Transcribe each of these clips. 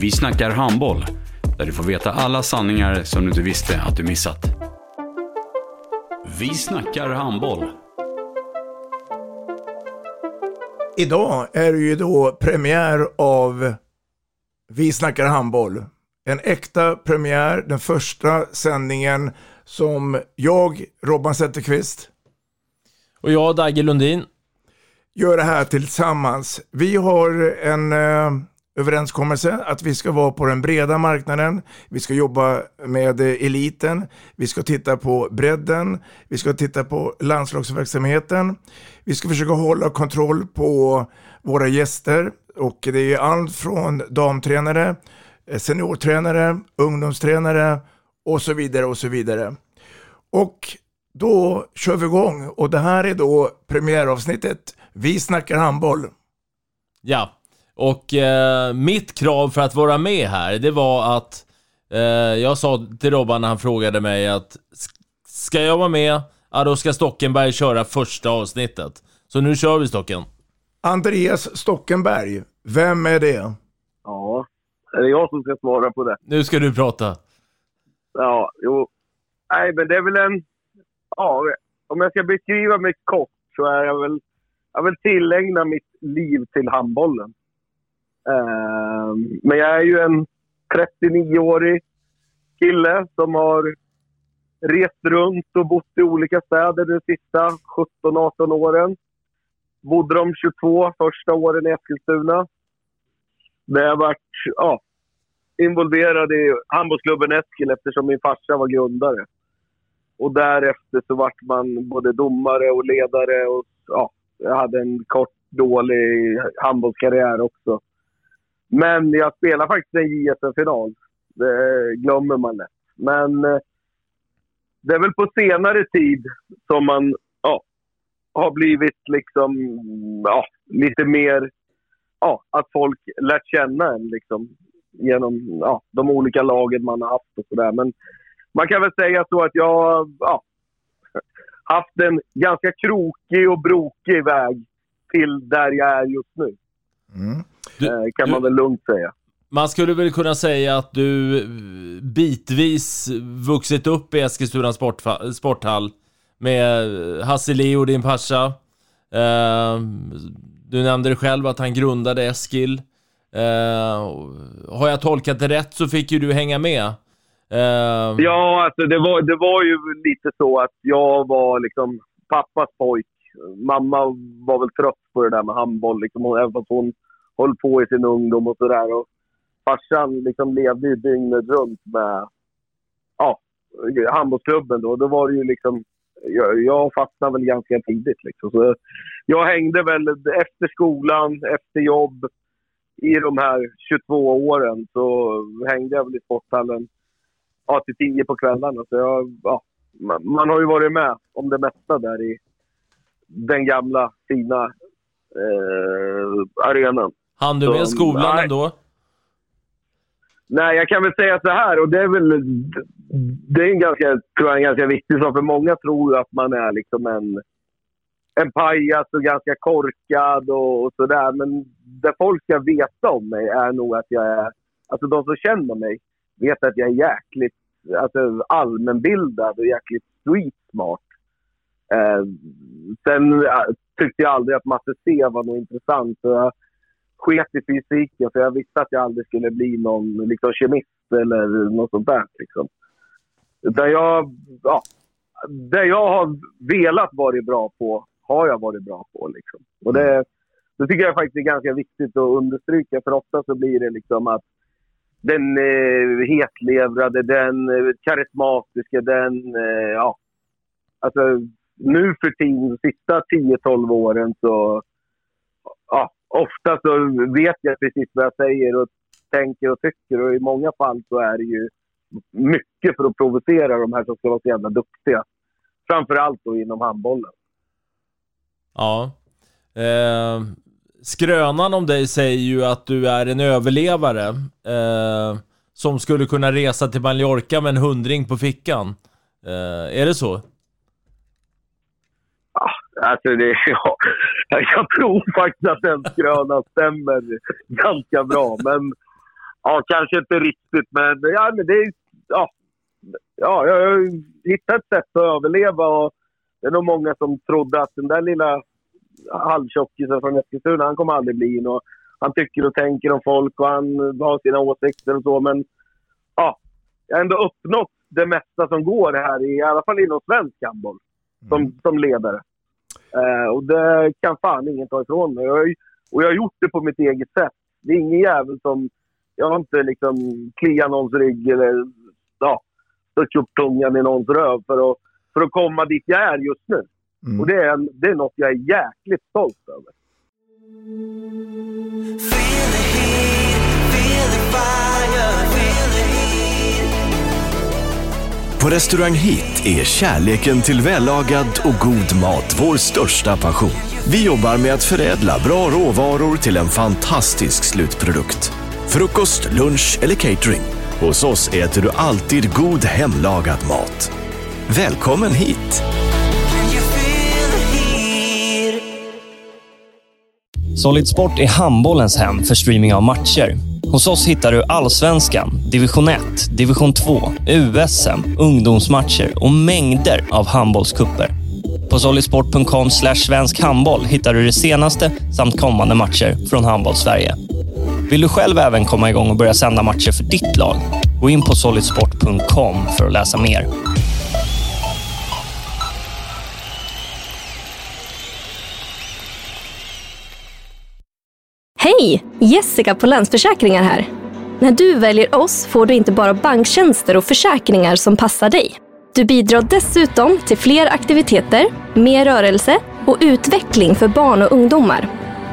Vi snackar handboll, där du får veta alla sanningar som du inte visste att du missat. Vi snackar handboll. Idag är det ju då premiär av Vi snackar handboll. En äkta premiär, den första sändningen som jag, Robban Zetterqvist, Och jag, Dagge Lundin. gör det här tillsammans. Vi har en eh, överenskommelse att vi ska vara på den breda marknaden. Vi ska jobba med eh, eliten. Vi ska titta på bredden. Vi ska titta på landslagsverksamheten. Vi ska försöka hålla kontroll på våra gäster. Och det är allt från damtränare, eh, seniortränare, ungdomstränare och så vidare och så vidare. Och då kör vi igång och det här är då premiäravsnittet. Vi snackar handboll. Ja, och eh, mitt krav för att vara med här, det var att eh, jag sa till Robban när han frågade mig att "S- ska jag vara med, ja då ska Stockenberg köra första avsnittet. Så nu kör vi Stocken. Andreas Stockenberg, vem är det? Ja, är det jag som ska svara på det? Nu ska du prata. Ja, jo. Nej, men det är väl en... Ja, om jag ska beskriva mig kort så är jag väl... Jag vill tillägna mitt liv till handbollen. Ehm, men jag är ju en 39-årig kille som har rest runt och bott i olika städer de sista 17-18 åren. Bodde de 22 första åren i Eskilstuna. Där jag varit ja, involverad i handbollsklubben Eskil eftersom min farsa var grundare. Och därefter så vart man både domare och ledare och ja, jag hade en kort dålig handbollskarriär också. Men jag spelar faktiskt en JSM-final. Det glömmer man lätt. Men eh, det är väl på senare tid som man ja, har blivit liksom ja, lite mer ja, att folk lärt känna en liksom, genom ja, de olika lagen man har haft och sådär. Men man kan väl säga så att jag har ja, haft en ganska krokig och brokig väg till där jag är just nu. Mm. Eh, kan man väl lugnt säga. Man skulle väl kunna säga att du eh, bitvis vuxit upp i Eskilstuna sportfa- sporthall med Hasse Leo, din farsa. Eh, du nämnde det själv att han grundade Eskil. Eh, har jag tolkat det rätt så fick ju du hänga med. Eh, Ja, alltså det var, det var ju lite så att jag var liksom pappas pojk. Mamma var väl trött på det där med handboll, liksom, även fast hon höll på i sin ungdom och sådär. Farsan liksom levde ju dygnet runt med ja, handbollsklubben då. Då var det ju liksom... Jag, jag fastnade väl ganska tidigt liksom. Så jag hängde väl efter skolan, efter jobb, i de här 22 åren så hängde jag väl i sporthallen ja, till 10 på kvällarna. Så jag, ja, man, man har ju varit med om det mesta där i den gamla fina eh, arenan hann du Så, med skolan nej. ändå? Nej, jag kan väl säga så här och det är väl det är en ganska, tror jag, en ganska viktig sak. För många tror att man är liksom en, en pajas och ganska korkad och, och sådär. Men det folk ska veta om mig är nog att jag är... Alltså de som känner mig vet att jag är jäkligt alltså, allmänbildad och jäkligt street smart. Eh, sen eh, tyckte jag aldrig att matte C var något intressant. Så jag sket i fysiken för jag visste att jag aldrig skulle bli någon liksom, kemist. eller något sånt där. Liksom. Där jag, ja, det jag har velat vara bra på, har jag varit bra på. Liksom. Och det, det tycker jag faktiskt är ganska viktigt att understryka, för ofta så blir det liksom att den eh, hetlevrade, den eh, karismatiska, den... Eh, ja. Alltså, nu för tiden, de sista 10-12 åren så... Ja, ofta så vet jag precis vad jag säger och tänker och tycker och i många fall så är det ju mycket för att provocera de här som ska vara så jävla duktiga. Framförallt då inom handbollen. Ja. Eh, skrönan om dig säger ju att du är en överlevare. Eh, som skulle kunna resa till Mallorca med en hundring på fickan. Eh, är det så? Alltså det, ja, jag tror faktiskt att den skrönan stämmer ganska bra. Men ja, kanske inte riktigt. Men, ja, men det. Ja, ja, jag har hittat ett sätt att överleva. Och det är nog många som trodde att den där lilla halvtjockisen från Eskilstuna, han kommer aldrig bli något. Han tycker och tänker om folk och han har sina åsikter och så. Men ja, jag har ändå uppnått det mesta som går här, i, alla fall inom svensk handboll, som, som ledare. Eh, och det kan fan ingen ta ifrån mig. Jag, och jag har gjort det på mitt eget sätt. Det är ingen jävel som... Jag har inte liksom kliat någons rygg eller ja, stött upp tungan i någons röv för att, för att komma dit jag är just nu. Och det är, det är något jag är jäkligt stolt över. På Restaurang Hit är kärleken till vällagad och god mat vår största passion. Vi jobbar med att förädla bra råvaror till en fantastisk slutprodukt. Frukost, lunch eller catering. Hos oss äter du alltid god hemlagad mat. Välkommen hit! Solid Sport är handbollens hem för streaming av matcher. Hos oss hittar du allsvenskan, division 1, division 2, USM, ungdomsmatcher och mängder av handbollskupper. På solidsport.com svensk handboll hittar du det senaste samt kommande matcher från Handbollssverige. Vill du själv även komma igång och börja sända matcher för ditt lag? Gå in på solidsport.com för att läsa mer. Hej! Jessica på Länsförsäkringar här. När du väljer oss får du inte bara banktjänster och försäkringar som passar dig. Du bidrar dessutom till fler aktiviteter, mer rörelse och utveckling för barn och ungdomar.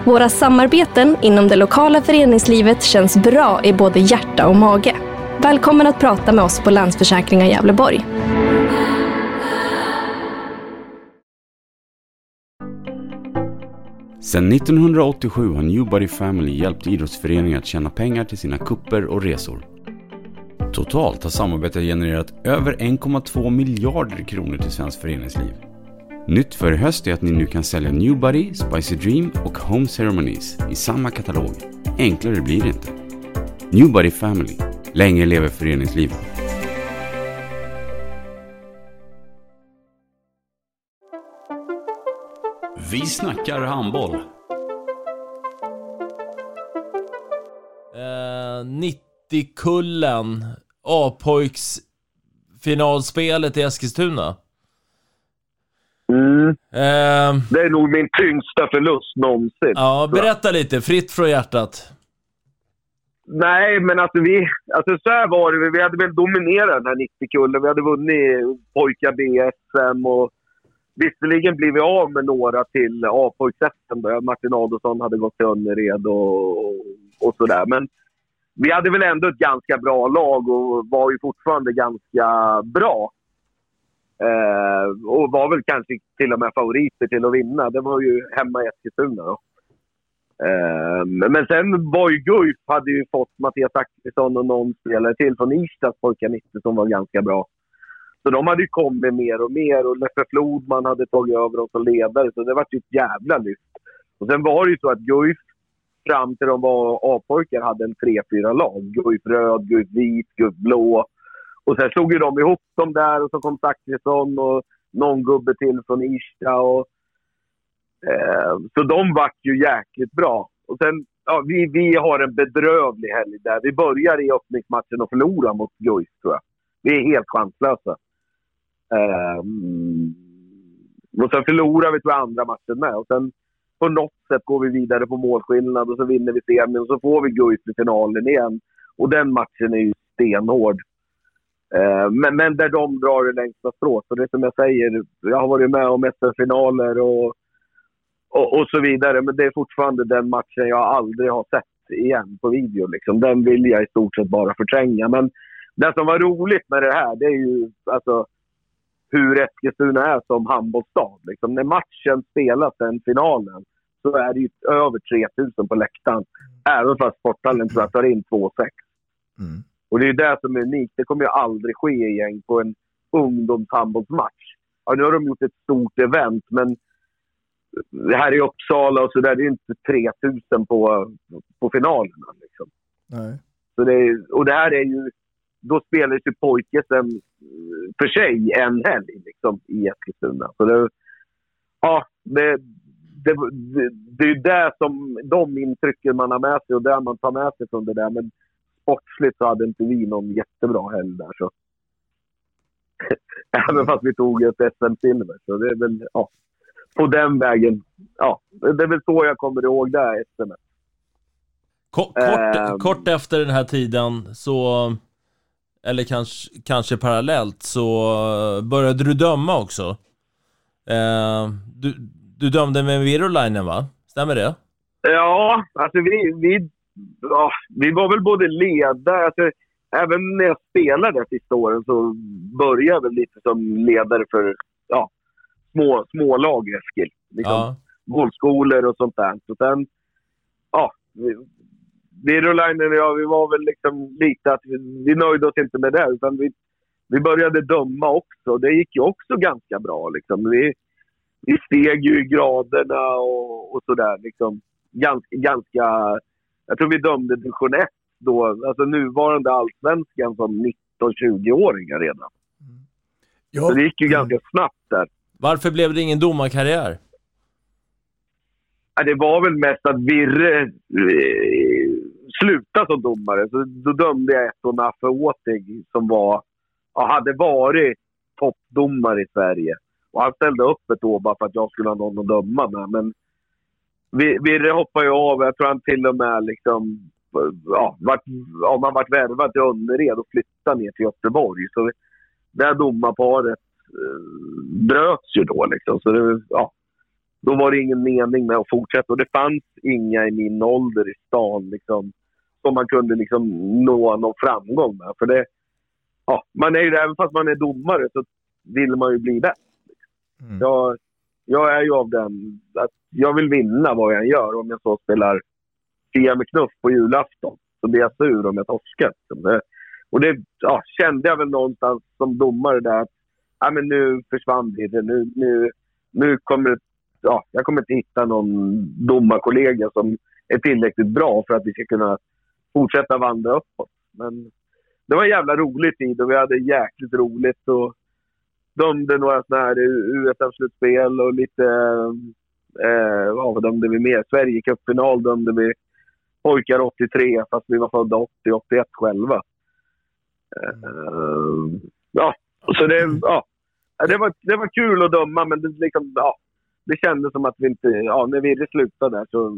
Våra samarbeten inom det lokala föreningslivet känns bra i både hjärta och mage. Välkommen att prata med oss på Länsförsäkringar Gävleborg. Sedan 1987 har Newbody Family hjälpt idrottsföreningar att tjäna pengar till sina kupper och resor. Totalt har samarbetet genererat över 1,2 miljarder kronor till svenskt föreningsliv. Nytt för i höst är att ni nu kan sälja Newbody, Spicy Dream och Home Ceremonies i samma katalog. Enklare blir det inte. Newbody Family. Länge lever föreningslivet. Vi snackar handboll. Eh, 90-kullen. A-pojks finalspelet i Eskilstuna. Mm. Eh, Det är nog min tyngsta förlust någonsin. ja, berätta lite. Fritt från hjärtat. Nej, men alltså vi... Alltså så här var det. Vi hade väl dominerat den här 90-kullen. Vi hade vunnit pojkar BSM och visserligen blev vi av med några till A-pojks-SM. då. Martin Adolfsson hade gått till Önnered och, och, och sådär. Men vi hade väl ändå ett ganska bra lag och var ju fortfarande ganska bra. Eh, och var väl kanske till och med favoriter till att vinna. Det var ju hemma i Eskilstuna då. Eh, men sen var ju Guif hade ju fått Mattias Axelsson och någon spelare till från Ystads pojkar 90 som var ganska bra. Så de hade ju kommit mer och mer och Leffe Flodman hade tagit över dem som ledare. Så det var ju ett jävla lyft. Och sen var det ju så att Guif fram till de var A-pojkar hade en tre, fyra lag. Guif röd, Guif vit, Guif blå. Och sen slog ju de ihop dem där och så kom Zachrisson och någon gubbe till från Irsta. Och, eh, så de vart ju jäkligt bra. Och sen ja, vi, vi har en bedrövlig helg där. Vi börjar i öppningsmatchen och förlorar mot Guif, tror jag. Vi är helt chanslösa. Um, och sen förlorar vi tror jag andra matchen med. Och sen på något sätt går vi vidare på målskillnad och så vinner vi semin och så får vi Guif i finalen igen. Och den matchen är ju stenhård. Ehm, men, men där de drar det längsta strået. Och det är som jag säger, jag har varit med om SM-finaler och och, och, så vidare. Men det är fortfarande den matchen jag aldrig har sett igen på video. Liksom. Den vill jag i stort sett bara förtränga. Men det som var roligt med det här, det är ju alltså, hur Eskilstuna är som handbollsstad. Liksom. När matchen spelas, den finalen, så är det ju över 3000 på läktaren. Även fast sporthallen tror jag tar in 2 6 mm. Och det är ju det som är unikt. Det kommer ju aldrig ske igen på en ungdomshandbollsmatch. Ja, nu har de gjort ett stort event, men här i Uppsala och så där, det är inte 3000 på, på finalerna. Liksom. Nej. Så det, och det här är ju... Då spelar ju pojkesen för sig en helg liksom, i Eskilstuna. Så det, ja, det, det, det, det är ju det som, de intrycken man har med sig och det man tar med sig från det där. Men sportsligt så hade inte vi någon jättebra helg där. Så. Även fast vi tog ett SM-silver. Så det är väl, ja på den vägen. Ja, det är väl så jag kommer ihåg det SM. Kort, kort, um, kort efter den här tiden så, eller kanske, kanske parallellt, så började du döma också. Uh, du, du dömde med Virolainen va? Stämmer det? Ja, alltså vi, vi, ja, vi var väl både ledare, alltså, även när jag spelade sista åren så började jag väl lite som ledare för ja, små, små lag i Eskil. Liksom, ja. Bollskolor och sånt där. Så sen, ja. Virolainen och jag, vi var väl liksom lite att vi, vi nöjde oss inte med det. Utan vi, vi började döma också. Det gick ju också ganska bra. Liksom. Vi, vi steg ju i graderna och, och sådär. Liksom. Ganska, ganska... Jag tror vi dömde division 1 då. Alltså nuvarande allsvenskan som 19-20-åringar redan. Mm. Ja. Så det gick ju ganska snabbt där. Varför blev det ingen domarkarriär? Ja, det var väl mest att Virre sluta som domare. Så då dömde jag ett och Naffe Åtig som var, ja, hade varit toppdomare i Sverige. Och han ställde upp ett år bara för att jag skulle ha någon att döma med. Men Virre hoppade ju av. Jag tror han till och med liksom, ja, vart, om han vart värvad till Önnered och flyttade ner till Göteborg. Så det här domarparet eh, bröts ju då. Liksom. Så det, ja, då var det ingen mening med att fortsätta. Och det fanns inga i min ålder i stan liksom, som man kunde liksom nå någon framgång med. För det, ja, man är ju, även fast man är domare så vill man ju bli bäst. Mm. Jag, jag är ju av den att jag vill vinna vad jag än gör. Om jag så spelar Fia med knuff på julafton så blir jag sur om jag torskar. Och det ja, kände jag väl någonstans som domare där att ja, men nu försvann det. Nu, nu, nu kommer ja, jag kommer inte hitta någon domarkollega som är tillräckligt bra för att vi ska kunna fortsätta vandra uppåt. Men det var en jävla rolig tid och vi hade jäkligt roligt. Och dömde några sådana här USM-slutspel och lite... Eh, vad dömde vi mer? Sverigecupfinal dömde vi pojkar 83 fast vi var födda 80-81 själva. Eh, ja, så det, mm. ja, det, var, det var kul att döma, men det, liksom, ja, det kändes som att vi inte... Ja, när vi slutade där så,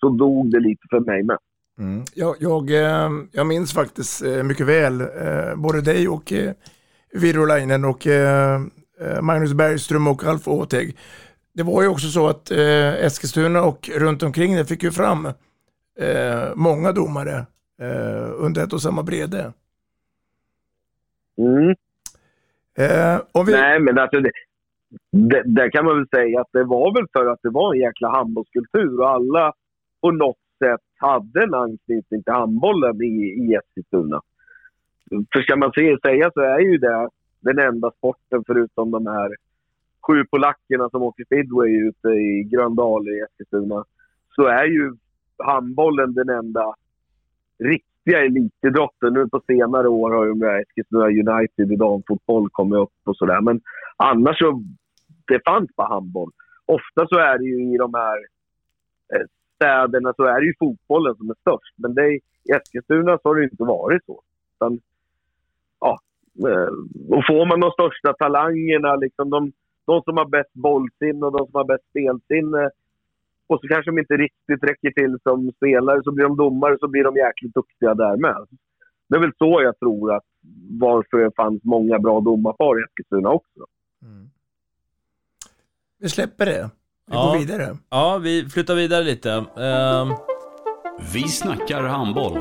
så dog det lite för mig med. Mm. Jag, jag, eh, jag minns faktiskt eh, mycket väl eh, både dig och Virolainen och Magnus Bergström och Alf Åteg. Det var ju också så att Eskilstuna och runt omkring det fick ju fram många domare under ett och samma brede. Mm. Eh, vi... Nej, men alltså det, det, det, kan man väl säga att det var väl för att det var en jäkla handbollskultur och alla på något sätt hade en anknytning till handbollen i, i Eskilstuna. För ska man se, säga så är ju det den enda sporten förutom de här sju polackerna som åker speedway ute i Gröndal i Eskilstuna. Så är ju handbollen den enda riktiga elitidrotten. Nu på senare år har ju Eskilstuna United i damfotboll kommit upp och sådär. Men annars så, det fanns bara handboll. Ofta så är det ju i de här eh, städerna så är det ju fotbollen som är störst. Men det, i Eskilstuna så har det ju inte varit så. Utan, ja, eh, och får man de största talangerna, liksom de, de som har bäst bollsinne och de som har bäst spelsinne och så kanske de inte riktigt räcker till som spelare, så blir de domare så blir de jäkligt duktiga där med. Det är väl så jag tror att varför det fanns många bra domarpar i Eskilstuna också. Mm. Vi släpper det. Vi Ja. går vidare. Ja, vi flyttar vidare lite. Ehm, Vi snackar handboll.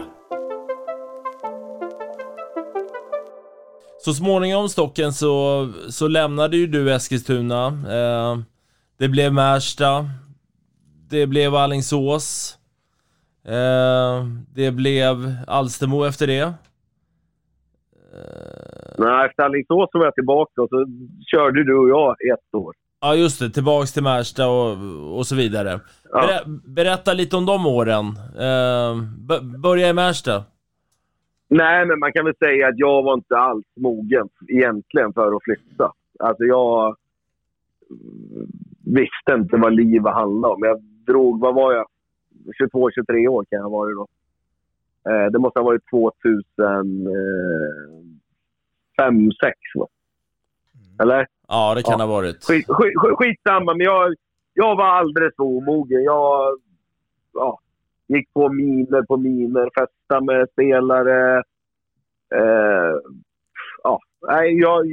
Så småningom Stocken så, så lämnade ju du Eskilstuna. Eh, det blev Märsta. Det blev Alingsås. Eh, det blev Alstermo efter det. Nej, efter Alingsås så var jag tillbaka och så körde du och jag ett år. Ja just det, tillbaks till Märsta och, och så vidare. Ber, berätta lite om de åren. Eh, börja i Märsta. Nej, men man kan väl säga att jag var inte alls mogen egentligen för att flytta. Alltså jag visste inte vad livet handlade om. Jag drog, vad var jag? 22-23 år kan jag ha varit då. Eh, det måste ha varit 2005, 2006 va? Eller? Ja, det kan Ja. ha varit. Skit, skit, skit, skitsamma, men jag, jag var alldeles för omogen. Jag ja, gick på miner på miner, festade med spelare. Eh, ja, nej, jag,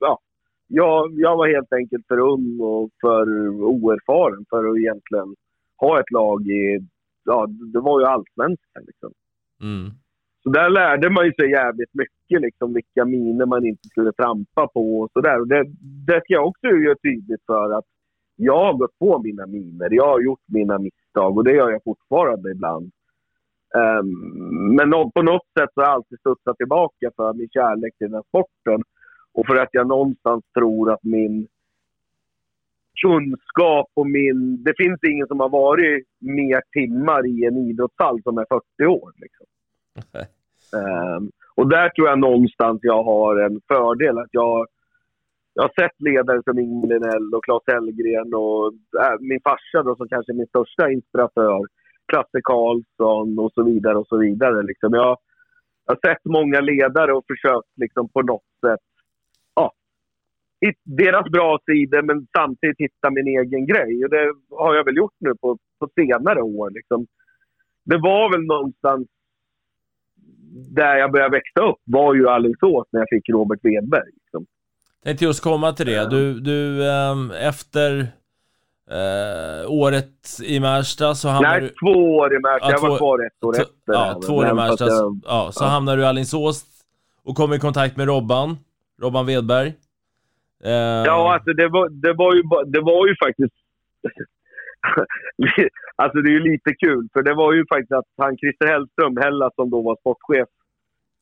ja, jag, jag var helt enkelt för ung och för oerfaren för att egentligen ha ett lag i... Ja, det var ju allsvenskan liksom. Mm. Så där lärde man ju sig jävligt mycket, liksom, vilka miner man inte skulle trampa på och sådär. Det, det ska jag också göra tydligt för att jag har gått på mina miner. Jag har gjort mina misstag och det gör jag fortfarande ibland. Um, men på något sätt så har jag alltid studsat tillbaka för min kärlek till den här sporten. Och för att jag någonstans tror att min kunskap och min... Det finns ingen som har varit mer timmar i en idrottshall som är 40 år. Liksom. Ehm, och där tror jag någonstans jag har en fördel. Att jag, jag har sett ledare som Ingmar Linell och Claes Hellgren och äh, min farsa då, som kanske är min största inspiratör. Klasse Karlsson och så vidare och så vidare. Liksom. Jag, jag har sett många ledare och försökt liksom, på något sätt ja, deras bra sidor men samtidigt hitta min egen grej. Och det har jag väl gjort nu på, på senare år. Liksom. Det var väl någonstans där jag började växa upp var ju Alingsås när jag fick Robert Wedberg. Liksom. Tänkte just komma till det. Du, du ehm, efter eh, året i Märsta så hamnar Nej, du... två år i Märsta. jag var två- kvar ett år efter. Ja, två år i Märsta. jag- Ja, så ja. hamnar du i Alingsås och kommer i kontakt med Robban. Robban Wedberg. Eh, Ja, alltså det var, det var, ju, det var ju faktiskt... alltså det är ju lite kul, för det var ju faktiskt att han Christer Hellström, Hella som då var sportchef,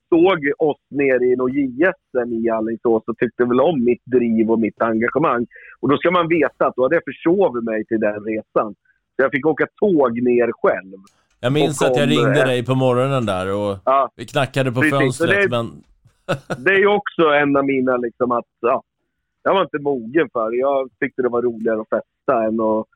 såg oss nere i något JSM i Alingsås och tyckte väl om mitt driv och mitt engagemang. Och då ska man veta att då hade jag försovit mig till den resan. Så jag fick åka tåg ner själv. Jag minns och att jag kom, ringde eh, dig på morgonen där och Ja. vi knackade på Precis, fönstret, det- men... det är ju också en av mina liksom att, ja, jag var inte mogen för det. Jag tyckte det var roligare att festa än att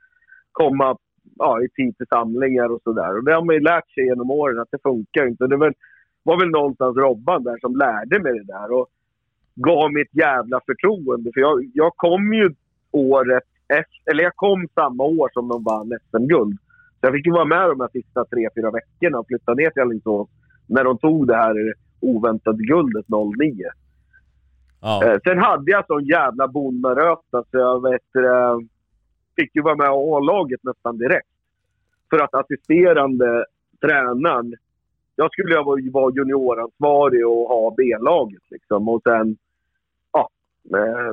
komma ja, i tid till samlingar och sådär. Och det har man ju lärt sig genom åren att det funkar inte. Det var var väl någonstans Robban där som lärde mig det där och gav mig ett jävla förtroende. För jag, jag kom ju året efter, eller jag kom samma år som de vann SM-guld. Så jag fick ju vara med de här sista tre, fyra veckorna och flytta ner till Alingsås när de tog det här oväntade guldet 09. Eh, sen hade jag sån jävla bondaröta så jag vet, eh, fick ju vara med i A-laget nästan direkt. För att assisterande tränaren, jag skulle ju vara- junioransvarig och ha B-laget liksom. Och sen ja, eh,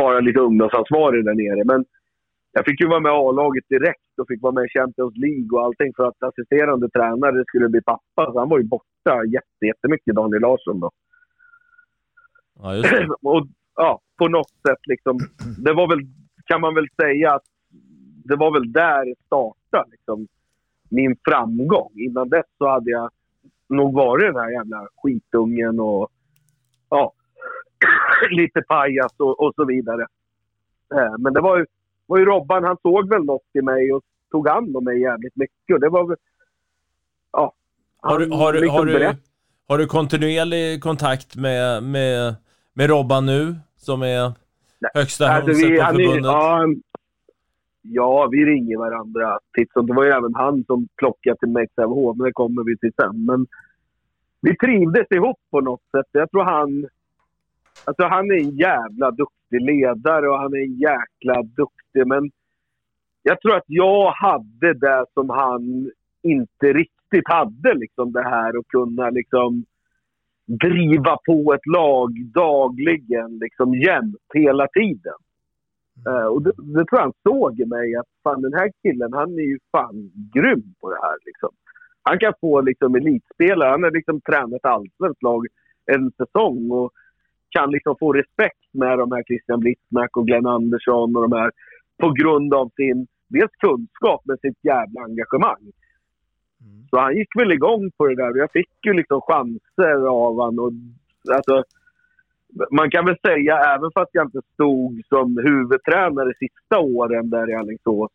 vara lite ungdomsansvarig där nere. Men jag fick ju vara med i A-laget direkt och fick vara med i Champions League och allting för att assisterande tränare skulle bli pappa. Så han var ju borta jätte, jättemycket, Daniel Larsson då. Ja, just det. och ja, på något sätt liksom, det var väl, kan man väl säga att det var väl där det startade liksom, min framgång. Innan dess så hade jag nog varit den här jävla skitungen och ja, lite pajas och, och så vidare. Eh, Men det var ju, var ju Robban, han såg väl något i mig och tog hand om mig jävligt mycket. Och det var väl... Ja. Har du, har, liksom har, du, har du kontinuerlig kontakt med, med, med Robban nu, som är högsta Alltså, vi, på förbundet? ja, ja, vi ringer varandra titt Det var ju även han som plockade till mig Sävehof, men det kommer vi till sen. Men vi trivdes ihop på något sätt. Jag tror han... Alltså han är en jävla duktig ledare och han är en jäkla duktig, men jag tror att jag hade det som han inte riktigt hade. Liksom det här att kunna liksom driva på ett lag dagligen, liksom jämt, hela tiden. Eh, och det, det tror jag han såg i mig, att fan den här killen, han är ju fan grym på det här. Liksom. Han kan få liksom elitspelare, han har liksom tränat allsvenskt lag en säsong och kan liksom få respekt med de här Christian Blitzmack och Glenn Andersson och de här på grund av sin dels kunskap men sitt jävla engagemang. Så han gick väl igång på det där och jag fick ju liksom chanser av han och alltså, man kan väl säga, även fast jag inte stod som huvudtränare sista åren där i Alingsås.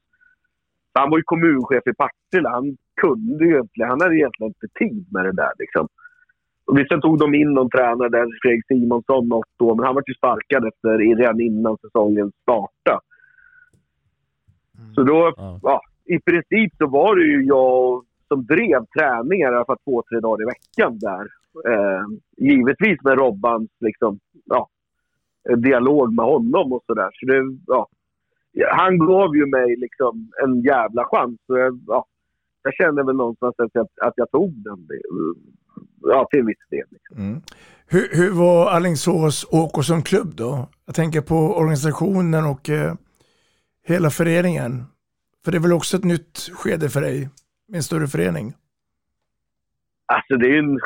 Han var ju kommunchef i Partille. Han kunde ju egentligen, han hade egentligen inte tid med det där liksom. Och sen tog de in någon tränare där, Fredrik Simonsson, något år. Men han var ju sparkad efter, redan innan säsongen startade. Så då, ja. i princip så var det ju jag som drev träningar i alla fall två, tre dagar i veckan där. Eh, givetvis med Robbans liksom, ja, dialog med honom och sådär. Så det, ja. Han gav ju mig liksom en jävla chans. Så jag, ja, jag känner väl någonstans att jag, att jag tog den. Ja, till viss del. Liksom. Mm. Hur, hur var Alingsås OK som klubb då? Jag tänker på organisationen och eh, hela föreningen. För det är väl också ett nytt skede för dig med en större förening? Alltså det är ju en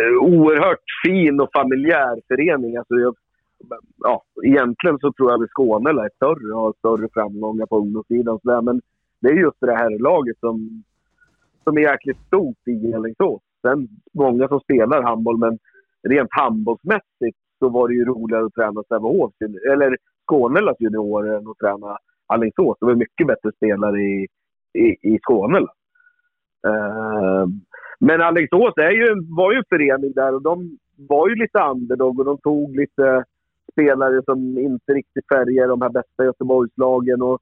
eh, oerhört fin och familjär förening. Alltså jag, ja, egentligen så tror jag att Skåne är större och har större framgångar på ungdomssidan. och så där. Men det är just det här laget som, som är jäkligt stort i Alingsås. Sen många som spelar handboll, men rent handbollsmässigt så var det ju roligare att träna Sävehof, eller Skånelas juniorer än att träna Alingsås. Det var mycket bättre spelare i, i, i Skåne. Uh, men Alingsås är ju, var ju en förening där och de var ju lite underdog och de tog lite spelare som inte riktigt färgar de här bästa Göteborgslagen. Och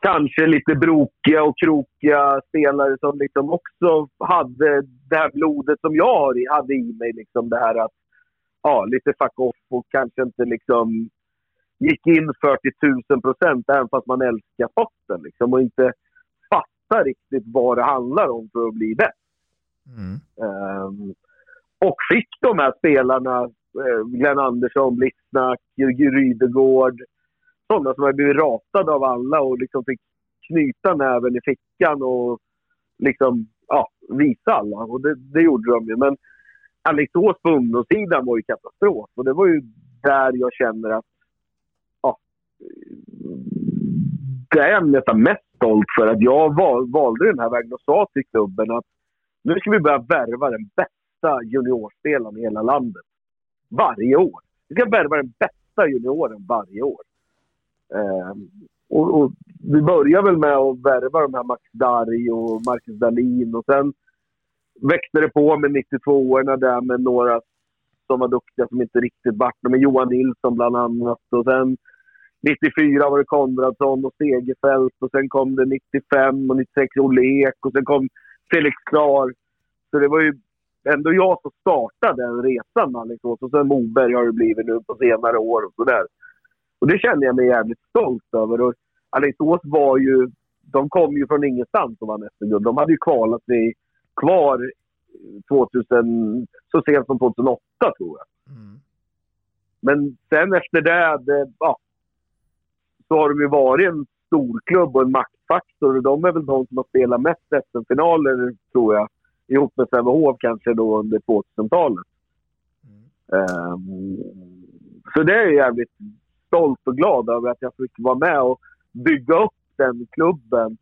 kanske lite brokiga och krokiga spelare som liksom också hade det här blodet som jag hade i mig. Liksom det här att, ja, lite fuck off och kanske inte liksom gick in 40 000 procent även fast man älskar sporten. Liksom, och inte fattar riktigt vad det handlar om för att bli bäst. Mm. Um, och fick de här spelarna, uh, Glenn Andersson, Blitznack, Rydegård, sådana som har blivit ratade av alla och liksom fick knyta näven i fickan och liksom, ja, visa alla. Och det, det gjorde de ju. Men Alingsås på ungdomssidan var ju katastrof. Och det var ju där jag känner att, det är jag nästan mest stolt för att jag val, valde den här vägen och sa till klubben att nu ska vi börja värva den bästa juniorspelaren i hela landet. Varje år. Vi ska värva den bästa junioren varje år. Eh, och, och, vi börjar väl med att värva de här Max Darj och Marcus Dahlin och sen växte det på med 92-orna där med några som var duktiga som inte riktigt vart med Johan Nilsson bland annat. Och sen 94 var det Konradsson och Segerfält och sen kom det 95 och 96 Olek och sen kom Felix Klar. Så det var ju ändå jag som startade den resan med Alingsås. Och sen Moberg har det blivit nu på senare år och sådär. Och det känner jag mig jävligt stolt över. Och Alingsås var ju... De kom ju från ingenstans och vann SM-guld. De hade ju kvalat sig kvar 2000, så sent som 2008 tror jag. Mm. Men sen efter det, det ja, så har de ju varit en storklubb och en maktfaktor. Och de är väl de som har spelat mest SM-finaler, tror jag. Ihop med Sävehof kanske då under 2000-talet. Mm. Um, så det är jag jävligt stolt och glad över att jag fick vara med och bygga upp den klubben.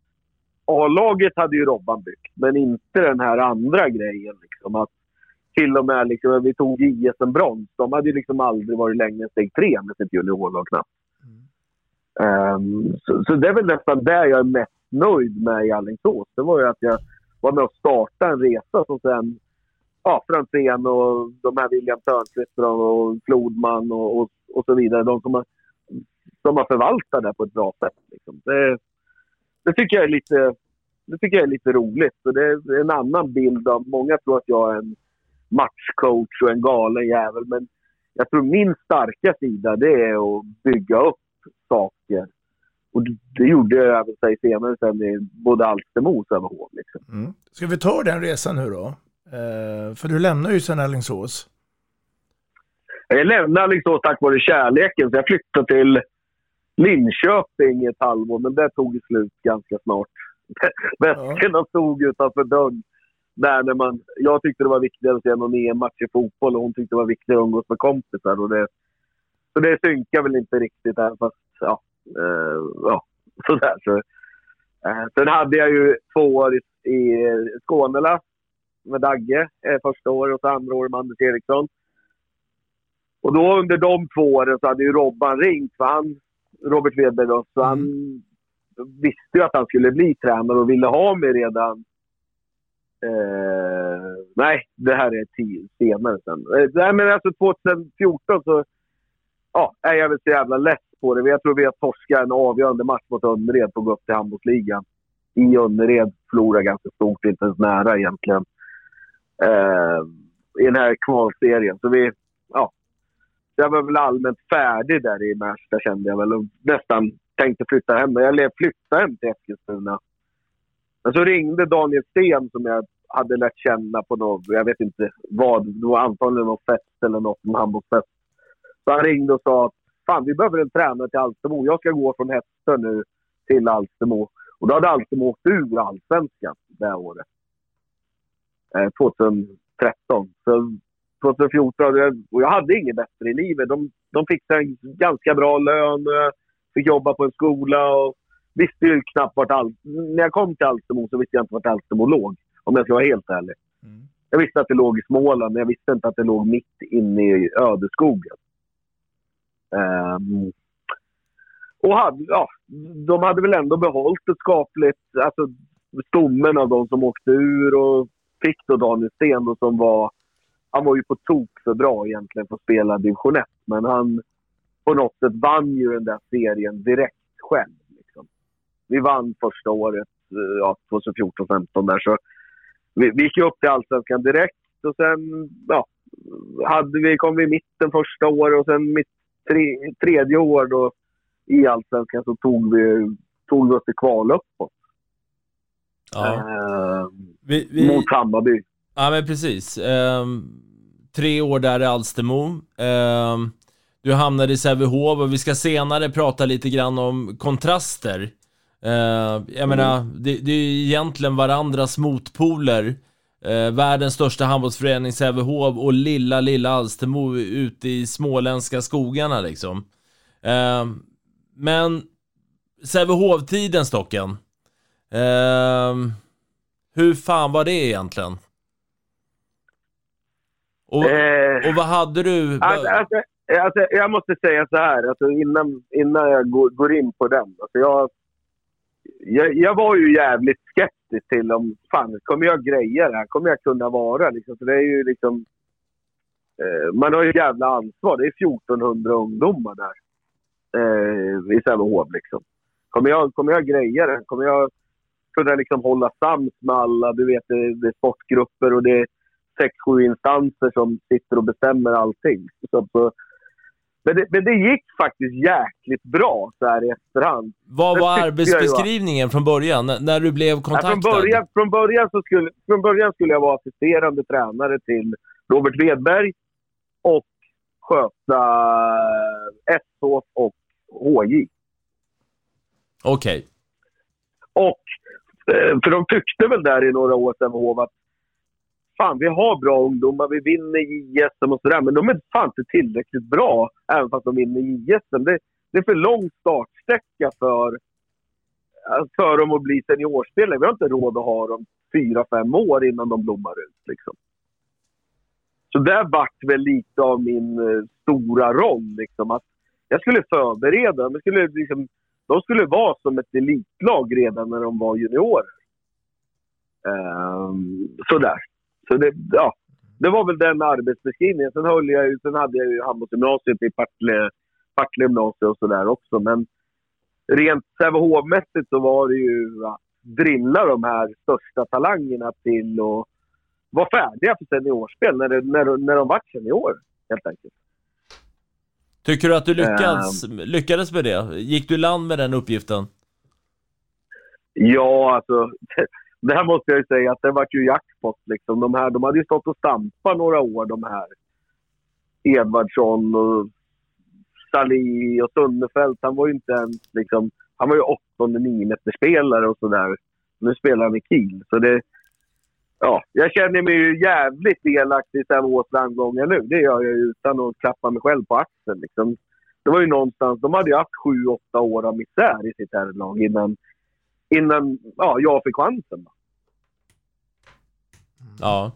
A-laget hade ju Robban byggt, men inte den här andra grejen. Liksom, att till och med liksom, vi tog JSM brons. De hade ju liksom aldrig varit längre än steg tre med sitt juniorlag knappt. Um, så, så det är väl nästan där jag är mest nöjd med i Alingsås. Det var ju att jag var med och startade en resa som sen ja, Franzén och de här William Törnqvist och Flodman och, och, och, så vidare. De som har, som har förvaltat det på ett bra sätt. Liksom. Det, det, tycker jag är lite, det tycker jag är lite roligt. Så det är en annan bild av... Många tror att jag är en matchcoach och en galen jävel. Men jag tror min starka sida det är att bygga upp saker. Och det gjorde jag även sig senare sen i både Alstermo och Sävehof. Liksom. Mm. Ska vi ta den resan nu då? Eh, för du lämnar ju sen Alingsås. Jag lämnade Alingsås tack vare kärleken, så jag flyttade till Linköping i ett halvår, men det tog slut ganska snart. Väskorna ja. stod utanför dörren. Där när man, jag tyckte det var viktigare att se någon EM-match i fotboll och hon tyckte det var viktigare att umgås med kompisar. Och det, så det synkar väl inte riktigt här, fast ja, eh, ja sådär. Så, eh, sen hade jag ju två år i, i Skånela med Dagge eh, första året och så andra året med Anders Eriksson. Och då under de två åren så hade ju Robban ringt, för han, Robert Wedberg då, så han visste ju att han skulle bli tränare och ville ha mig redan Eh, nej, det här är tio, senare sen. Eh, nej, men alltså 2014 så ja, är jag väl så jävla lätt på det. Jag tror vi har torskat en avgörande match mot Önnered på att gå upp till handbollsligan. I Önnered förlorade ganska stort, inte ens nära egentligen. Eh, I den här kvalserien. Så vi, ja. Jag var väl allmänt färdig där i Märsta kände jag väl. Och nästan tänkte flytta hem. Jag flytta hem till Eskilstuna. Men så ringde Daniel Sten som jag hade lärt känna på något, jag vet inte vad, det var antagligen någon fest eller något, en handbollsfest. Så han ringde och sa att fan vi behöver en tränare till Alstermo. Jag ska gå från Hästö nu till Alstermo. Och då hade Alstermo åkt ur allsvenskan det året. Eh, 2013. Så 2014, och jag hade inget bättre i livet. De, de fixade en ganska bra lön, fick jobba på en skola och visste ju knappt vart Al När jag kom till Alstermo så visste jag inte vart Alstermo låg. Om jag ska vara helt ärlig. Mm. Jag visste att det låg i Småland, men jag visste inte att det låg mitt inne i ödeskogen. Um, och hade, ja, de hade väl ändå behållit ett skapligt... Alltså stommen av de som åkte ur och fick då Daniel Sten då, som var... Han var ju på tok för bra egentligen för att spela division 1. Men han på något sätt vann ju den där serien direkt själv. Liksom. Vi vann första året, eh, ja, 2014-15 där. Så vi, vi gick upp till Allsvenskan direkt och sen ja, hade vi, kom vi i mitten första året och sen mitt tre, tredje år då i Allsvenskan så tog vi, tog vi oss till kval uppåt. Ja. Eh, vi, vi... Mot Hammarby. Ja men precis. Eh, tre år där i Alstermo. Eh, du hamnade i Sävehof och vi ska senare prata lite grann om kontraster. Uh, jag mm. menar, det, det, är egentligen varandras motpoler. Uh, världens största handbollsförening Sävehof och lilla, lilla Alstermo ute i småländska skogarna liksom. Uh, men Sävehof-tiden, Stocken. Uh, hur fan var det egentligen? Och, och vad hade du? Alltså, alltså, alltså, jag måste säga så här, alltså, innan, innan jag går, går in på den. Alltså, jag jag, jag, var ju jävligt skeptisk till om, fan, kommer jag greja det här? Kommer jag kunna vara? Liksom, för det är ju liksom... Eh, man har ju jävla ansvar. Det är 1400 ungdomar där. Eh, I Sävehof liksom. Kommer jag, kommer jag greja det? Kommer jag kunna liksom hålla sams med alla? Du vet, det, det är sportgrupper och det är sex, sju instanser som sitter och bestämmer allting. Så, så men det, men det gick faktiskt jäkligt bra så här i efterhand. Vad var arbetsbeskrivningen från början, när du blev kontaktad? Ja, från, början, från, början så skulle, från början skulle jag vara assisterande tränare till Robert Wedberg och sköta SH och HJ. Okej. Okay. Och, eh, för de tyckte väl där i några år sedan att fan, vi har bra ungdomar, vi vinner JSM och sådär, men de är fan inte tillräckligt bra, även fast de vinner JSM. Det, det är för lång startsträcka för, för dem att bli seniorspelare. Vi har inte råd att ha dem fyra, fem år innan de blommar ut. Liksom. Så där vart väl lite av min eh, stora roll. Liksom, att jag skulle förbereda dem. Skulle liksom de skulle vara som ett elitlag redan när de var juniorer. Um, sådär. Så det, ja, det var väl den arbetsbeskrivningen. Sen, höll jag, ju- sen hade jag ju handbollsgymnasiet i Partille, Partille gymnasium och sådär också. Men rent Sävehof-mässigt så var det ju att drilla de här största talangerna till att vara färdiga för seniorspel när, det, när, när de vart seniorer, helt enkelt. Tycker du att du lyckades, lyckades med det? Gick du land med den uppgiften? Ja, alltså. Det här måste jag ju säga att det vart ju jackpot. Liksom. De, här, de hade ju stått och stampat några år, de här. Edvardsson och Sali och Sundefelt. Han var ju inte ens liksom... Han var ju åttonde, niometerspelare och sådär. Nu spelar han i Kiel. Så det... Ja, jag känner mig ju jävligt delaktig i Sävehofs framgångar nu. Det gör jag ju utan att klappa mig själv på axeln. Liksom. Det var ju någonstans... De hade ju haft sju, åtta år av misär i sitt herrlag innan innan ja, jag fick chansen. Ja.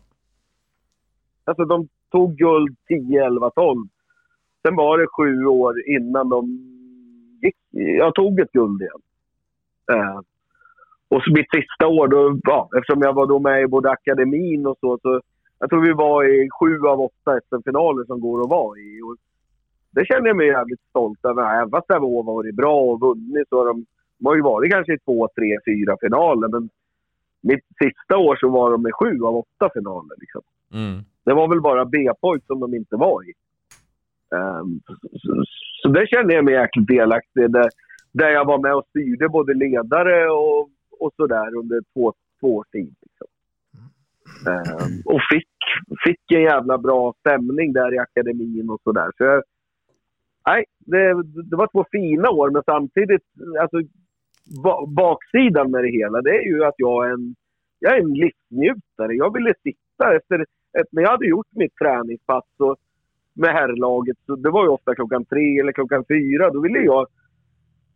Alltså de tog guld 10, 11, 12. Sen var det sju år innan de gick, jag tog ett guld igen. Eh, och så mitt sista år, då, ja, eftersom jag var då med i både akademin och så, så jag tror vi var i sju av åtta SM-finaler som går att vara i. Och det känner jag mig jävligt stolt över. Även fast Sävehof har varit bra och vunnit så har de, de har ju varit kanske i två, tre, fyra finaler. Men mitt sista år så var de i sju av åtta finaler. Liksom. Mm. Det var väl bara B-pojk som de inte var i. Ehm, så, så det kände jag mig jäkligt delaktig Där, där jag var med och styrde både ledare och, och sådär under två, två års tid. Liksom. Ehm, och fick, fick en jävla bra stämning där i akademin och sådär. Så jag, nej, det, det var två fina år, men samtidigt, alltså, baksidan med det hela, det är ju att jag är en, jag är en livsnjutare. Jag ville sitta efter, ett, när jag hade gjort mitt träningspass och, med herrlaget, så det var ju ofta klockan tre eller klockan fyra, då ville jag,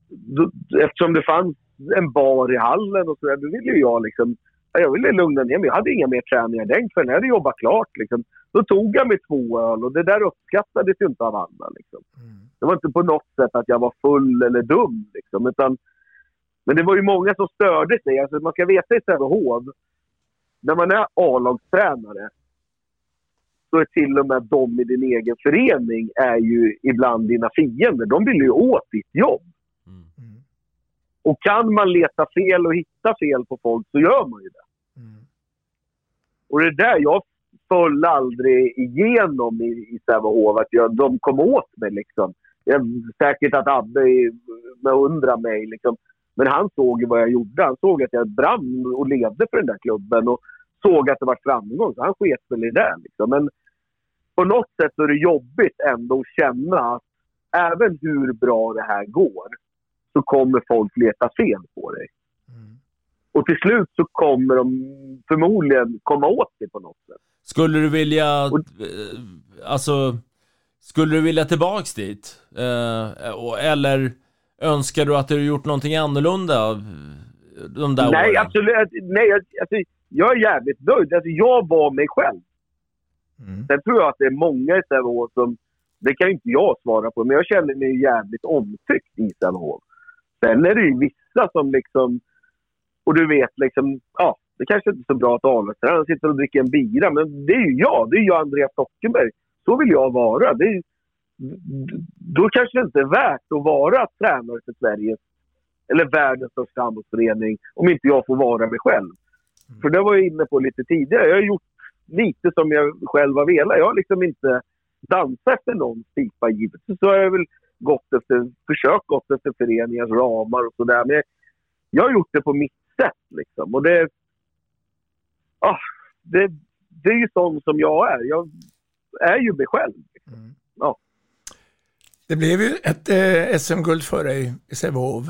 då, eftersom det fanns en bar i hallen och sådär, då ville jag liksom, ja, jag ville lugna ner mig. Jag hade inga mer träningar den kvällen, jag hade jobbat klart liksom. Då tog jag mig två öl och det där uppskattades ju inte av andra liksom. Det var inte på något sätt att jag var full eller dum liksom, utan men det var ju många som störde sig. Alltså, man ska veta i Sävehof, när man är A-lagstränare så är till och med de i din egen förening är ju ibland dina fiender. De vill ju åt ditt jobb. Och kan man leta fel och hitta fel på folk så gör man ju det. Och det är där jag föll aldrig igenom i, i Sävehof, att jag, de kom åt mig liksom. Jag, säkert att Abbe beundrar mig liksom. Men han såg ju vad jag gjorde. Han såg att jag brann och levde för den där klubben och såg att det var framgång. Så han sket väl i det. Liksom. Men på något sätt är det jobbigt ändå att känna att även hur bra det här går så kommer folk leta fel på dig. Och till slut så kommer de förmodligen komma åt dig på något sätt. Skulle du vilja, eh, alltså, skulle du vilja tillbaks dit? Eh, och- eller önskar du att du gjort någonting annorlunda eh, de där Nej, åren? absolut. Nej, jag, alltså, jag är jävligt nöjd. Alltså, jag var mig själv. Sen tror jag att det är många i Sävehof som... Det kan ju inte jag svara på, men jag känner mig jävligt omtyckt i Sävehof. Sen är det ju vissa som liksom... Och du vet liksom... Ja, det kanske inte är så bra att avlagstränaren sitter och dricker en bira, men det är ju jag. Det är jag, Andreas Stockenberg. Så vill jag vara. Det är, då kanske det inte är värt att vara tränare för Sverige eller världens största handbollsförening om inte jag får vara mig själv. För det var jag inne på lite tidigare. Jag har gjort lite som jag själv har velat. Jag har liksom inte dansat efter någons pipa givetvis. Så har jag väl gått efter, försökt gått efter föreningars ramar och sådär. Men jag, jag har gjort det på mitt sätt liksom. Och det... Ah, det, det är ju sån som jag är. Jag är ju mig själv. Liksom. Ja. Det blev ju ett eh, SM-guld för dig i Sävehof.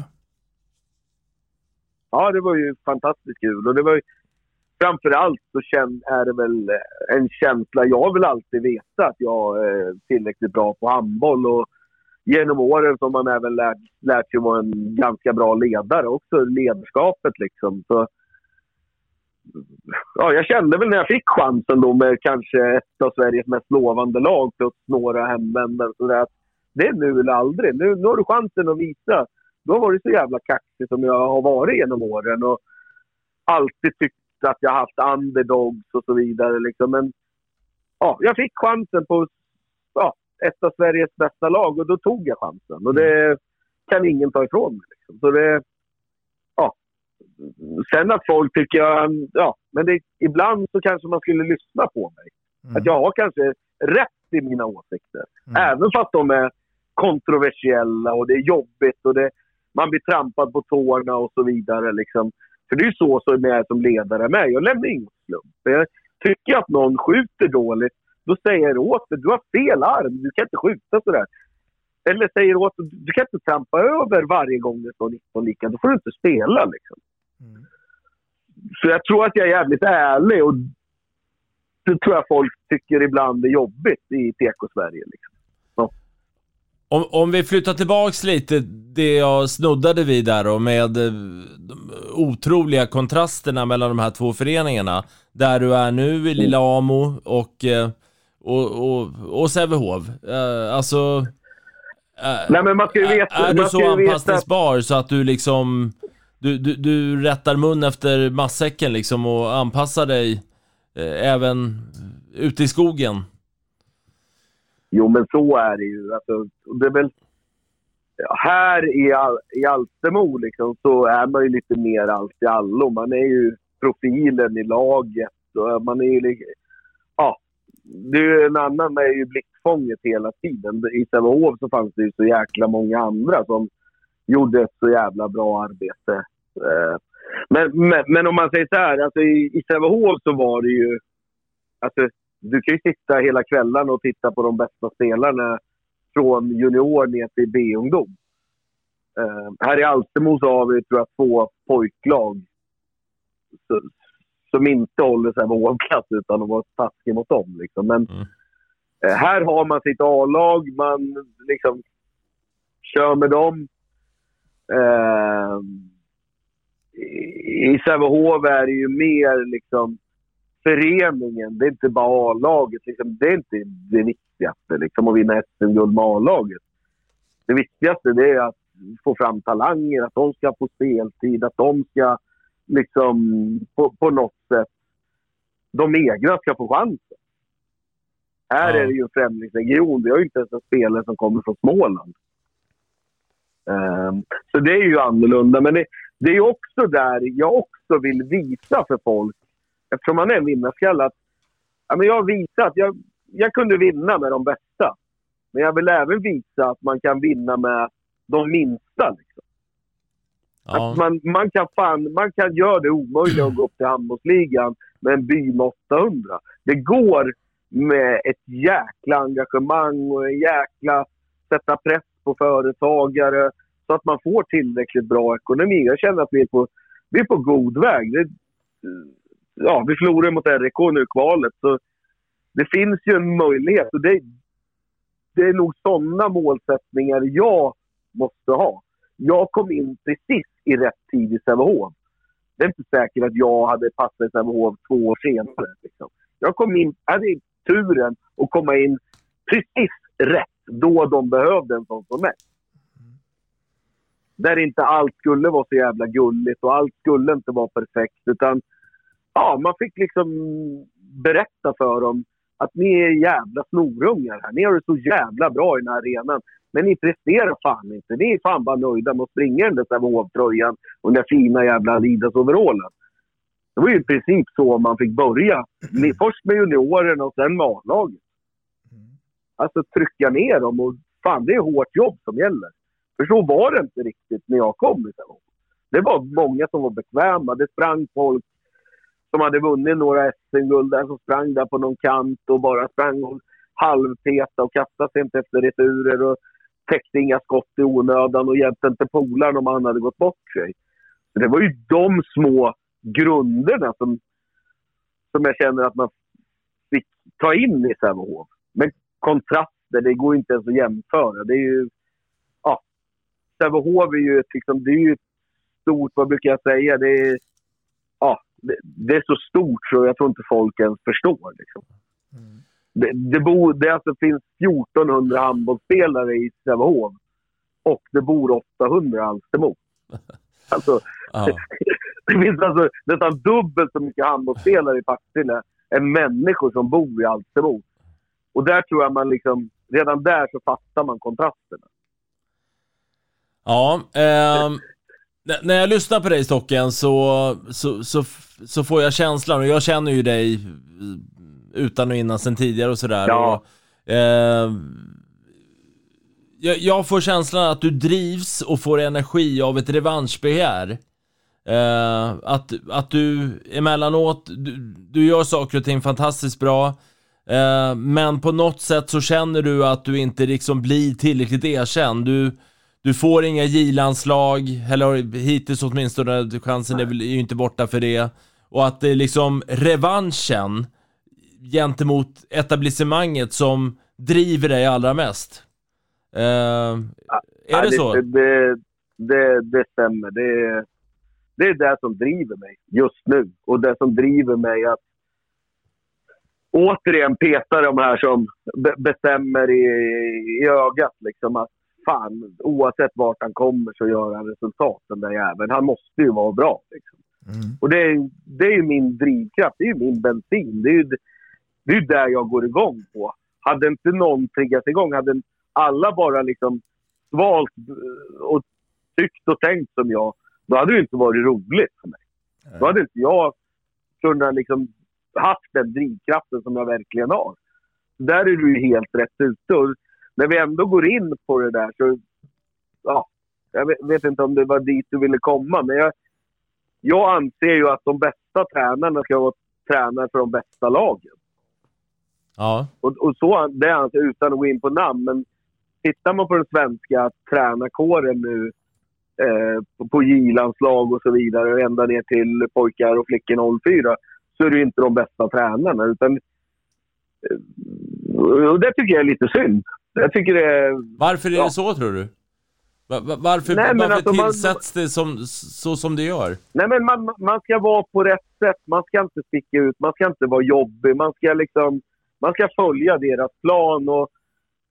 Ja, det var ju fantastiskt kul. Och det var ju, Framförallt så känn, är det väl eh, en känsla. Jag vill alltid veta att jag är tillräckligt bra på handboll. Och genom åren så har man även lärt, lärt sig vara en ganska bra ledare också. Ledarskapet liksom. Så, ja, jag kände väl när jag fick chansen då med kanske ett av Sveriges mest lovande lag plus några hemvändare. Så att det är nu eller aldrig. Nu, nu har du chansen att visa då har varit så jävla kaxig som jag har varit genom åren och alltid tyckt att jag haft underdogs och så vidare. Liksom. Men ja, jag fick chansen på ja, ett av Sveriges bästa lag och då tog jag chansen. Och det kan ingen ta ifrån mig. Liksom. Så det, ja. Sen att folk tycker jag, ja, men det, ibland så kanske man skulle lyssna på mig. Mm. Att jag har kanske rätt i mina åsikter. Även fast de är kontroversiella och det är jobbigt och det, man blir trampad på tårna och så vidare. Liksom. För det är ju så som jag är som ledare med. Jag lämnar ingen slump. Jag tycker att någon skjuter dåligt, då säger jag åt dig, du har fel arm, du kan inte skjuta sådär. Eller säger åt du kan inte trampa över varje gång det står 19 lika, då får du inte spela liksom. Så jag tror att jag är jävligt ärlig och det tror jag folk tycker ibland är jobbigt i TK-Sverige. Liksom. Om, om vi flyttar tillbaks lite, det jag snuddade vid där då med eh, de otroliga kontrasterna mellan de här två föreningarna. Där du är nu i Lilla Amo och, eh, och, och, och Sävehof. Eh, alltså... Nej, men man ska ju veta- Är du så ju veta- anpassningsbar så att du liksom... Du, du, du rättar mun efter matsäcken liksom och anpassar dig även ute i skogen? Jo, men så är det ju. Alltså, det är väl, här i, Al- i Alstermo liksom, så är man ju lite mer allt i allo. Man är ju profilen i laget. Och man är ju, ja, det är ju en annan är ju blickfånget hela tiden. I Sävehof så fanns det ju så jäkla många andra som gjorde ett så jävla bra arbete. Eh, men, men, men om man säger så här, alltså i, i Sävehof så var det ju... Alltså, du kan ju sitta hela kvällen och titta på de bästa spelarna från junior ner till B-ungdom. Eh, här i Alstermo så har vi tror jag, två pojklag så, som inte håller sig klass utan att vara taskig mot dem. Liksom. Men eh, här har man sitt A-lag, man liksom kör med dem. I- I Sävehof är det ju mer liksom föreningen. Det är inte bara A-laget. Liksom, det är inte det viktigaste, liksom, att vinna SM-guld med A-laget. Det viktigaste det är att få fram talanger, att de ska få speltid, att de ska liksom på, på något sätt, de egna ska få chansen. Här är det ju en främlingsregion. Vi har ju inte ens en spelare som kommer från Småland. Ehm, så det är ju annorlunda. Men det, det är också där jag också vill visa för folk, eftersom man är en vinnarskalle, att ja, men jag har visat att jag, jag kunde vinna med de bästa. Men jag vill även visa att man kan vinna med de minsta. Liksom. Att man, man, kan fan, man kan göra det omöjliga att gå upp till handbollsligan med en by med 800. Det går med ett jäkla engagemang och en jäkla sätta press på företagare så att man får tillräckligt bra ekonomi. Jag känner att vi är på, vi är på god väg. Det, ja, vi förlorade mot RIK nu i kvalet. Så det finns ju en möjlighet. Och det, det är nog sådana målsättningar jag måste ha. Jag kom in precis i rätt tid i Sävehof. Det är inte säkert att jag hade passat i Sävehof två år senare. Liksom. Jag kom in, hade turen att komma in precis rätt då de behövde en sån som mig. Där inte allt skulle vara så jävla gulligt och allt skulle inte vara perfekt. Utan ja, man fick liksom berätta för dem att ni är jävla snorungar här. Ni har det så jävla bra i den här arenan. Men ni presterar fan inte. Ni är fan bara nöjda med att springa i den där Sävehof-tröjan och den där fina jävla Adidas-overallen. Det var ju i princip så man fick börja. Först med juniorerna och sen med A-laget. Alltså trycka ner dem och fan det är hårt jobb som gäller. För så var det inte riktigt när jag kom. Det var många som var bekväma. Det sprang folk som hade vunnit några SM-guld där som sprang där på någon kant och bara sprang och halvpeta och kastade sig inte efter returer och täckte inga skott i onödan och hjälpte inte polaren om han hade gått bort sig. Så det var ju de små grunderna som, som jag känner att man fick ta in i Sävehof. Men kontraster, det går inte ens att jämföra. Det är ju... Ja. Sävehof är ju ett, liksom, det är ju ett stort, vad brukar jag säga, det är... Ja, det, är så stort så jag tror inte folk ens förstår. Liksom. Det, det, bor, det alltså finns 1400 handbollsspelare i Sävehof. och det bor 800 i Alstermo. Alltså, det finns alltså nästan dubbelt så mycket handbollsspelare i Partille än människor som bor i Alstermo. Och där tror jag man liksom, redan där så fattar man kontrasterna. Ja, ehm, n- när jag lyssnar på dig Stocken så, så, så, så får jag känslan, och jag känner ju dig eh, utan och innan sen tidigare och sådär. Ja. Och, ehm, jag, jag får känslan att du drivs och får energi av ett revanschbegär. Eh, att, att du emellanåt, du, du gör saker och ting fantastiskt bra. Eh, men på något sätt så känner du att du inte liksom blir tillräckligt erkänd. Du, du får inga J-landslag, eller hittills åtminstone, chansen är väl inte borta för det. Och att det är liksom revanschen gentemot etablissemanget som driver dig allra mest. Eh, är Ja, det så? Det, det, det, det stämmer. Det, är- det är det som driver mig just nu. Och det som driver mig att återigen peta de här som be, bestämmer i, i ögat. Liksom, att fan, oavsett vart han kommer så gör han resultat den där jäveln. Han måste ju vara bra. Liksom. Och det är, det är ju min drivkraft. Det är ju min bensin. Det är ju, det är där jag går igång på. Hade inte någon triggat igång, hade alla bara liksom svalt eh, och tyckt och tänkt som jag, då hade det inte varit roligt för mig. Då hade inte jag kunnat liksom haft den drivkraften som jag verkligen har. Där är du ju helt rätt ute. Och när vi ändå går in på det där så... Ja, jag vet, inte om det var dit du ville komma, men jag, jag anser ju att de bästa tränarna ska vara tränare för de bästa lagen. Ja. Och, och så, det anser jag utan att gå in på namn, men tittar man på den svenska tränarkåren nu eh, på, på J-landslag och så vidare, ända ner till pojkar och flickor 04, så är det ju inte de bästa tränarna. Utan, eh, och det tycker jag är lite synd. Jag tycker det. Varför är ja. det så tror du? Va- va- Varför, Nej, varför alltså, man- tillsätts det som, så som det gör? Nej, men man, man ska vara på rätt sätt. Man ska inte sticka ut. Man ska inte vara jobbig. Man ska, liksom, man ska följa deras plan och,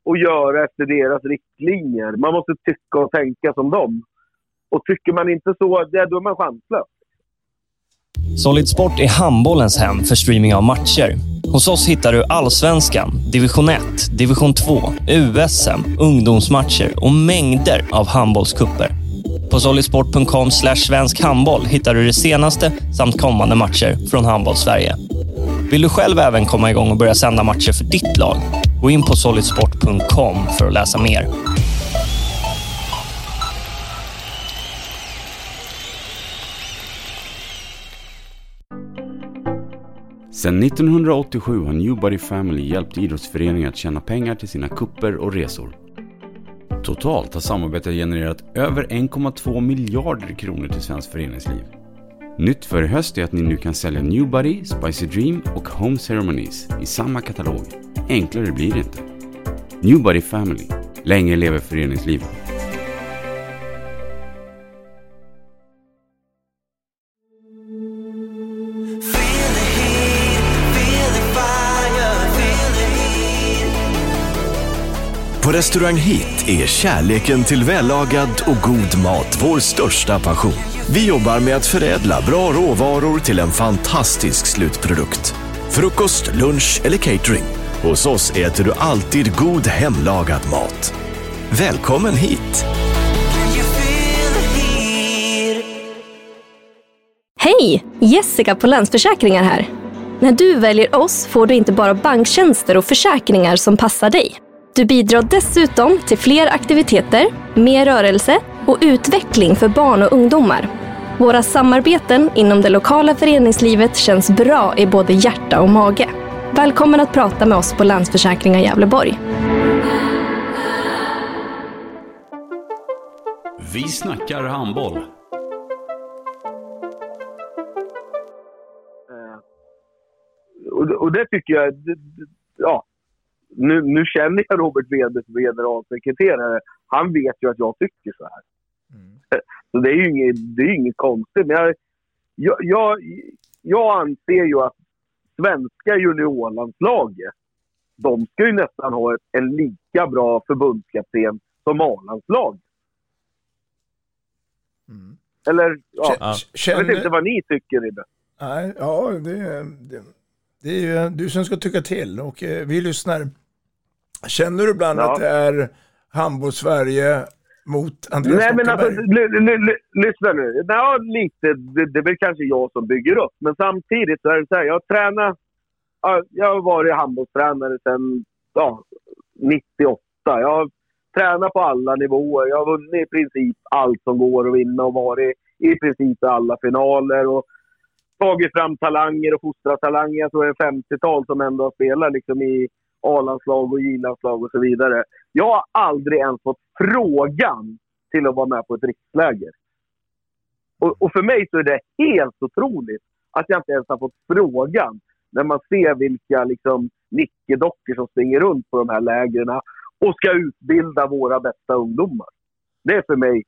och göra efter deras riktlinjer. Man måste tycka och tänka som dem. Och tycker man inte så, då är man chanslös. Solid Sport är handbollens hem för streaming av matcher. Hos oss hittar du Allsvenskan, Division 1, Division 2, USM, ungdomsmatcher och mängder av handbollskupper. På solidsport.com svensk handboll hittar du det senaste samt kommande matcher från Handboll-Sverige. Vill du själv även komma igång och börja sända matcher för ditt lag? Gå in på solidsport.com för att läsa mer. Sedan 1987 har Newbody Family hjälpt idrottsföreningar att tjäna pengar till sina kupper och resor. Totalt har samarbetet genererat över 1,2 miljarder kronor till svenskt föreningsliv. Nytt för i höst är att ni nu kan sälja Newbody, Spicy Dream och Home Ceremonies i samma katalog. Enklare blir det inte. Newbody Family. Länge lever föreningslivet. På Restaurang Hit är kärleken till vällagad och god mat vår största passion. Vi jobbar med att förädla bra råvaror till en fantastisk slutprodukt. Frukost, lunch eller catering. Hos oss äter du alltid god hemlagad mat. Välkommen hit! Hej! Jessica på Länsförsäkringar här. När du väljer oss får du inte bara banktjänster och försäkringar som passar dig. Du bidrar dessutom till fler aktiviteter, mer rörelse och utveckling för barn och ungdomar. Våra samarbeten inom det lokala föreningslivet känns bra i både hjärta och mage. Välkommen att prata med oss på Länsförsäkringar Gävleborg. Vi snackar handboll. Och, det- och det tycker jag... Ja, nu, nu känner jag Robert Wede som generalsekreterare. Han vet ju att jag tycker så här. Så det är ju inget, det är inget konstigt. Men jag, jag, jag, jag anser ju att svenska juniorlandslaget, de ska ju nästan ha ett, en lika bra förbundskapten som A-landslaget. Eller, ja. Kä- Jag vet inte vad ni tycker i det. Nej, ja, det, det, det är ju du som ska tycka till och eh, vi lyssnar. Känner du ibland Ja. att det är handboll-Sverige mot Andreas Nej men alltså, lyssna nu. Ja, lite. Det, det är väl kanske jag som bygger upp. Men samtidigt så är det så här, jag ja, Jag har varit handbollstränare sedan ja, 98. Jag har tränat på alla nivåer. Jag har vunnit i princip allt som går att vinna och varit i princip i alla finaler. Och tagit fram talanger och fostrat talanger. Jag tror det är en 50-tal som ändå har spelat liksom i A-landslag och J-landslag och så vidare. Jag har aldrig ens fått frågan till att vara med på ett riksläger. Och, och för mig så är det helt otroligt att jag inte ens har fått frågan när man ser vilka liksom, nickedockor som springer runt på de här lägren och ska utbilda våra bästa ungdomar. Det är för mig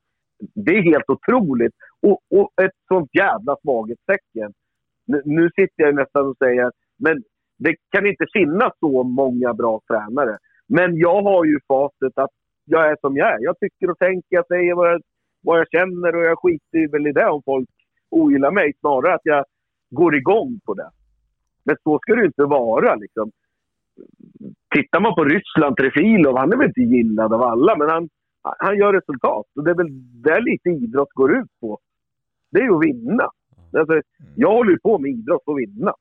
det är helt otroligt. Och, och ett sånt jävla svaghetstecken. Nu, nu sitter jag nästan och säger men det kan inte finnas så många bra tränare. Men jag har ju facit att jag är som jag är. Jag tycker och tänker, jag säger vad jag, vad jag känner och jag skiter väl i det om folk ogillar mig. Snarare att jag går igång på det. Men så ska det ju inte vara. Liksom. Tittar man på Ryssland, Trefilov, han är väl inte gillad av alla, men han, han gör resultat. Och det är väl det lite idrott går ut på. Det är ju att vinna. Alltså, jag håller ju på med idrott för att vinna.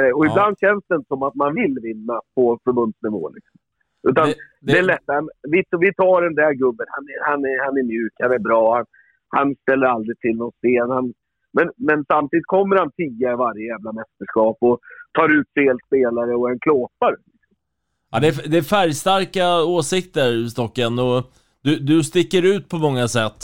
Eh, och Ja. ibland känns det inte som att man vill vinna på förbundsnivå. Liksom. Utan det, det- är lättare. Vi, vi tar den där gubben. Han är, han är, han är mjuk, han är bra. Han, han ställer aldrig till någon sten. Han, men, men samtidigt kommer han tia i varje jävla mästerskap och tar ut fel spelare och en klåpare. Ja, det, är, det är färgstarka åsikter, Stocken, och du, du sticker ut på många sätt.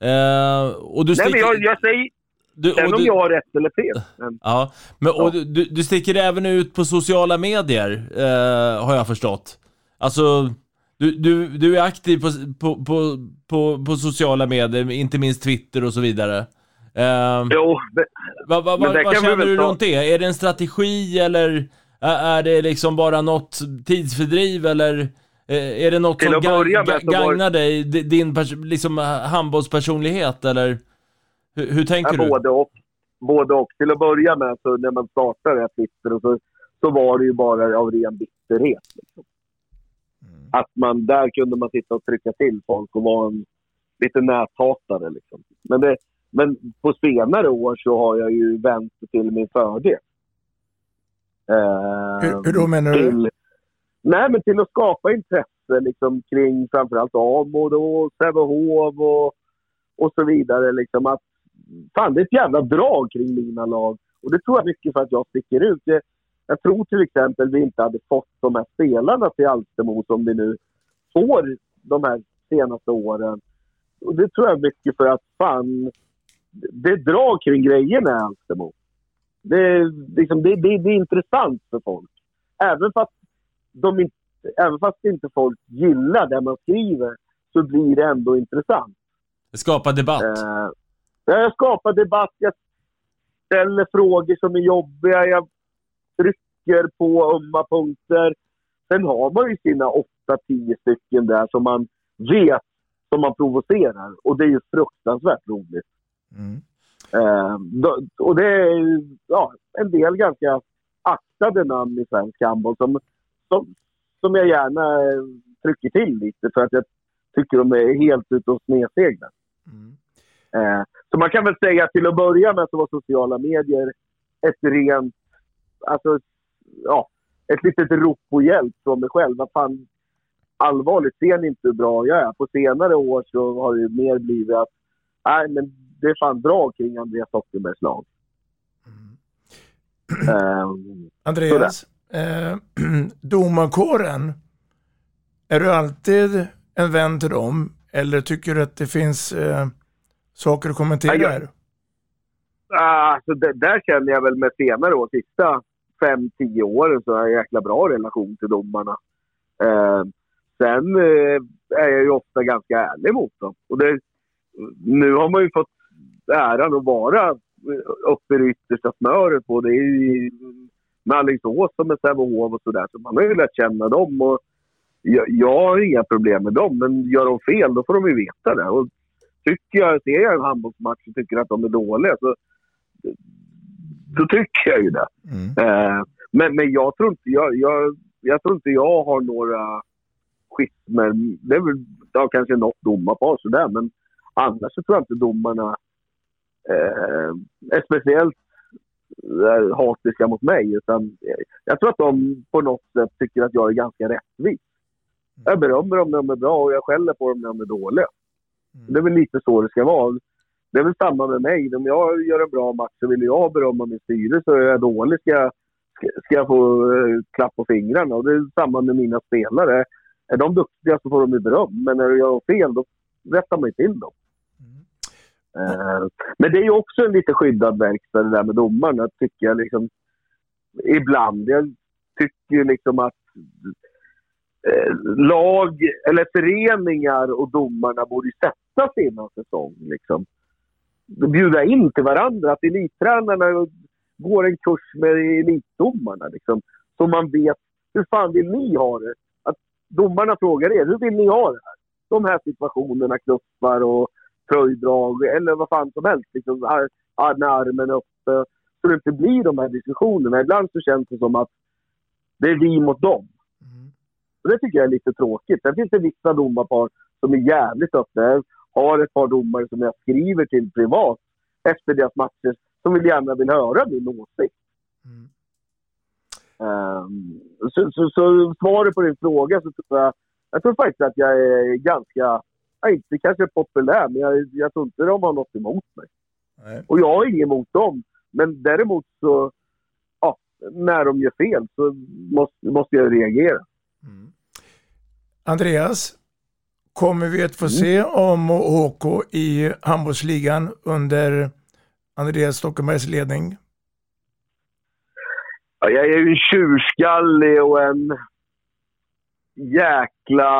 Eh, och du Nej, sticker... men jag, jag säger... Du- sen om du- jag har rätt eller fel. Men, Ja, men och du, du, du sticker även ut på sociala medier, eh, har jag förstått. Alltså, du, du, du är aktiv på, på, på, på, på sociala medier, inte minst Twitter och så vidare. Eh, jo, men, vad vad- men vad- det känner du runt det? Är det en strategi eller är, det liksom bara något tidsfördriv eller eh, är det något Till som var- gagnar dig, di- din liksom handbollspersonlighet eller hur, hur tänker Ja, du? både och. Både och. Till att börja med, så när man startade ett Twitter, så, så var det ju bara av ren bitterhet. Liksom. Att man, där kunde man sitta och trycka till folk och vara en lite näthatare. Liksom. Men, det, men på senare år så har jag ju vänt till min fördel. Eh, Hur, hur då menar du? till, nej, men till att skapa intresse liksom, kring framförallt Amo och Sävehof och, och så vidare. Liksom, att, fan, det är ett jävla drag kring mina lag. Och det tror jag mycket för att jag sticker ut. Jag, jag tror till exempel vi inte hade fått de här spelarna till Alstermo som vi nu får de här senaste åren. Och det tror jag mycket för att fan, det är drag kring grejerna i Alstermo. Det, är liksom, det, det, det är intressant för folk. Även fast, de inte, även fast inte folk gillar det man skriver så blir det ändå intressant. Skapa debatt. Eh, jag skapar debatt, jag ställer frågor som är jobbiga, jag trycker på ömma punkter. Sen har man ju sina åtta, tio stycken där som man vet som man provocerar. Och det är ju fruktansvärt roligt. Eh, då, och det är ja, en del ganska aktade namn i svensk handboll som, som, som jag gärna eh, trycker till lite för att jag tycker de är helt ute och snedseglar. Eh, så man kan väl säga att till att börja med så var sociala medier ett rent, alltså, ja, ett litet rop på hjälp från mig själv. Vad fan, allvarligt, ser ni inte hur bra jag är? På senare år så har det mer blivit att, nej men det är fan bra kring Andreas Stockenbergs lag. Eh, Andreas, eh, domarkåren, är du alltid en vän till dem? Eller tycker du att det finns eh, saker att kommentera jag- här? Alltså, det, där känner jag väl med senare år, sista fem, tio åren, så har jag en jäkla bra relation till domarna. Eh, sen eh, är jag ju ofta ganska ärlig mot dem. Och det, nu har man ju fått äran att vara uppe i det yttersta snöret på. Det är ju med Alingsås och med Sävehof och sådär. Så man har ju lärt känna dem. Och jag, jag har inga problem med dem, men gör de fel då får de ju veta det. Och tycker jag, ser jag en handbollsmatch och tycker att de är dåliga så då tycker jag ju det. Eh, men, men jag tror inte jag, jag, jag tror inte jag har några schismer. Det är väl ja, kanske något domarpar sådär, men annars så tror jag inte domarna eh, är speciellt eh, hatiska mot mig. Utan jag tror att de på något sätt tycker att jag är ganska rättvis. Jag berömmer dem när de är bra och jag skäller på dem när de är dåliga. Det är väl lite så det ska vara. Det är väl samma med mig. Om jag gör en bra match så vill jag berömma min styrelse. Är jag dålig ska jag, ska, jag få eh, klapp på fingrarna. Och det är samma med mina spelare. Är de duktiga så får de ju beröm. Men när de gör fel då rättar man ju till dem. Eh, men det är ju också en lite skyddad verkstad det där med domarna, tycker jag. Liksom, ibland. Jag tycker ju liksom att eh, lag eller föreningar och domarna borde sätta sig innan säsong. Liksom. Bjuda in till varandra. Att elittränarna går en kurs med elitdomarna. Liksom, så man vet hur fan vill ni ha det? Att domarna frågar er, hur vill ni ha det här? De här situationerna, knuffar och tröjdrag eller vad fan som helst. Liksom, ar- med armen uppe. Så det inte blir de här diskussionerna. Ibland så känns det som att det är vi mot dem. Och det tycker jag är lite tråkigt. Sen finns det vissa domarpar som är jävligt öppna. Har ett par domare som jag skriver till privat efter deras matcher som vill gärna vill höra min åsikt. Ehm, så, så, så svaret på din fråga så tror jag, jag tror faktiskt att jag är ganska, jag är inte kanske populär, men jag, jag tror inte de har något emot mig. Och jag har inget emot dem. Men däremot så, ja, när de gör fel så måste, måste jag reagera. Andreas, kommer vi att få se Amo och HK i handbollsligan under Andreas Stockenbergs ledning? Ja, jag är ju en tjurskallig och en jäkla...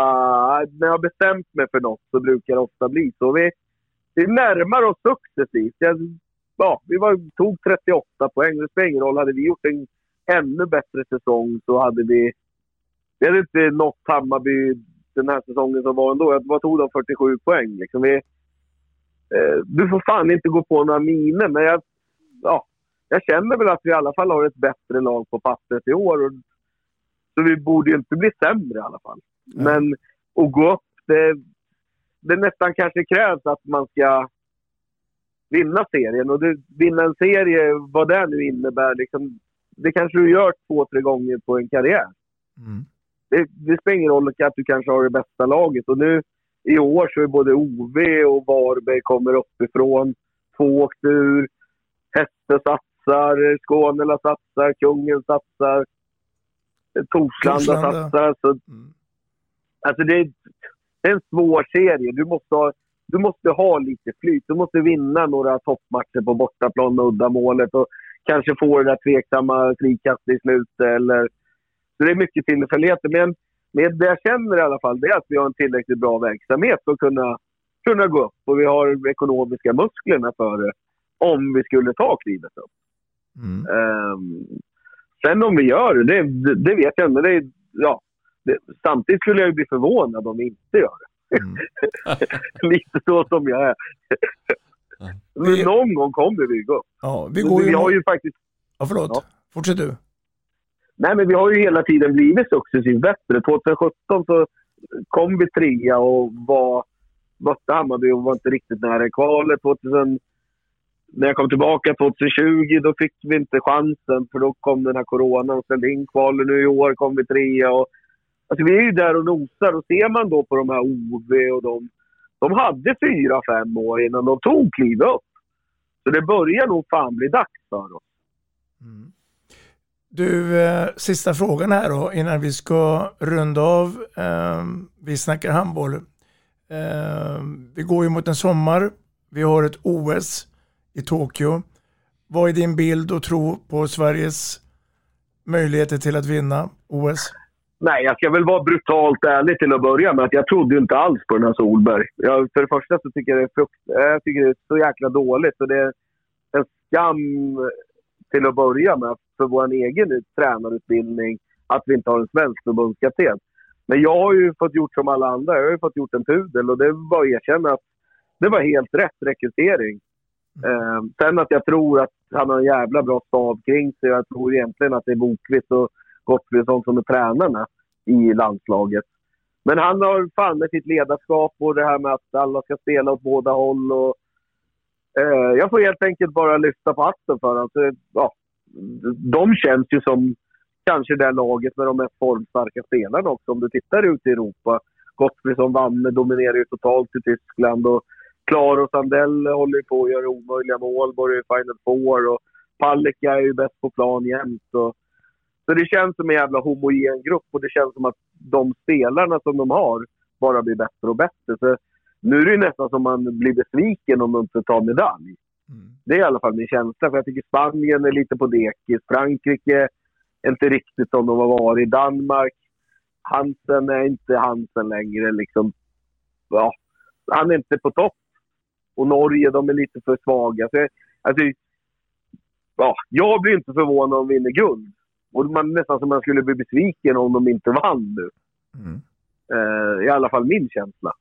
När jag har bestämt mig för något så brukar det ofta bli så. Vi, vi närmar oss successivt. Jag, ja, vi var, tog 38 poäng. Det spelar ingen roll. Hade vi gjort en ännu bättre säsong så hade vi... Vi hade inte nått Hammarby den här säsongen som var ändå. Vad tog de? 47 poäng. Liksom. Vi, eh, du får fan inte gå på några miner, men jag, ja, jag känner väl att vi i alla fall har ett bättre lag på pappret i år. Och, så vi borde ju inte bli sämre i alla fall. Men att gå upp, det, det nästan kanske krävs att man ska vinna serien. Och det, vinna en serie, vad det nu innebär, liksom, det kanske du gör två, tre gånger på en karriär. Det, det spelar ingen roll att du kanske har det bästa laget. Och nu i år så är både OV och Varberg kommer uppifrån. Två åkte ur. Häste satsar, Skånela satsar, Kungen satsar. Torslanda Torslanda. satsar. Så, Alltså det är, det är en svår serie. Du måste, ha, du måste ha lite flyt. Du måste vinna några toppmatcher på bortaplan med uddamålet och kanske få det där tveksamma frikastet i slutet. Eller, så det är mycket tillfälligheter. Men, men det jag känner i alla fall det är att vi har en tillräckligt bra verksamhet för att kunna, kunna gå upp. Och vi har ekonomiska musklerna för det om vi skulle ta klivet upp. Ehm, sen om vi gör det, det, det, vet jag inte. Det, ja, det, samtidigt skulle jag ju bli förvånad om vi inte gör det. Lite så som jag är. Men någon gång kommer vi gå upp. Ja, vi går ju vi har ju faktiskt... Ja, förlåt. Fortsätt du. Nej, men vi har ju hela tiden blivit successivt bättre. 2017 så kom vi trea och var, mötte Hammarby och var inte riktigt nära i kvalet. 2000, när jag kom tillbaka 2020 då fick vi inte chansen för då kom den här coronan och ställde in kvalet. Nu i år kom vi trea. Och, alltså vi är ju där och nosar och ser man då på de här OV och de, de hade fyra, fem år innan de tog kliv upp. Så det börjar nog fan bli dags för oss. Mm. Du, eh, sista frågan här då innan vi ska runda av. Eh, vi snackar handboll. Eh, vi går ju mot en sommar. Vi har ett OS i Tokyo. Vad är din bild och tro på Sveriges möjligheter till att vinna OS? Nej, jag ska väl vara brutalt ärlig till att börja med att jag trodde ju inte alls på den här Solberg. Jag, för det första så tycker jag det är, frukt, eh, jag tycker det är så jäkla dåligt och det är en skam till att börja med för vår egen tränarutbildning att vi inte har en svensk förbundskapten. Men jag har ju fått gjort som alla andra. Jag har ju fått gjort en pudel och det bara att erkänna att det var helt rätt rekrytering. Eh, sen att jag tror att han har en jävla bra stav kring sig. Jag tror egentligen att det är Bokvist och Gottfridsson som är tränarna i landslaget. Men han har fan med sitt ledarskap och det här med att alla ska spela åt båda håll. Och, eh, jag får helt enkelt bara lyfta på hatten för honom. Så, ja, de känns ju som kanske det laget med de mest formstarka spelarna också. Om du tittar ut i Europa. Gottfridsson vann, dominerar ju totalt i Tyskland. Och Klar och Sandell håller på att göra omöjliga mål, både i Final Four. Och Palicka är ju bäst på plan jämt. Och, så det känns som en jävla homogen grupp och det känns som att de spelarna som de har bara blir bättre och bättre. Så nu är det nästan som man blir besviken om de inte tar medalj. Mm. Det är i alla fall min känsla. För jag tycker Spanien är lite på dekis. Frankrike är inte riktigt som de har varit. Danmark, Hansen är inte Hansen längre. Liksom, ja, han är inte på topp. Och Norge, de är lite för svaga. Så, alltså, ja, jag blir inte förvånad om de vinner guld. Och man, nästan som man skulle bli besviken om de inte vann nu. Mm. Uh, I alla fall min känsla.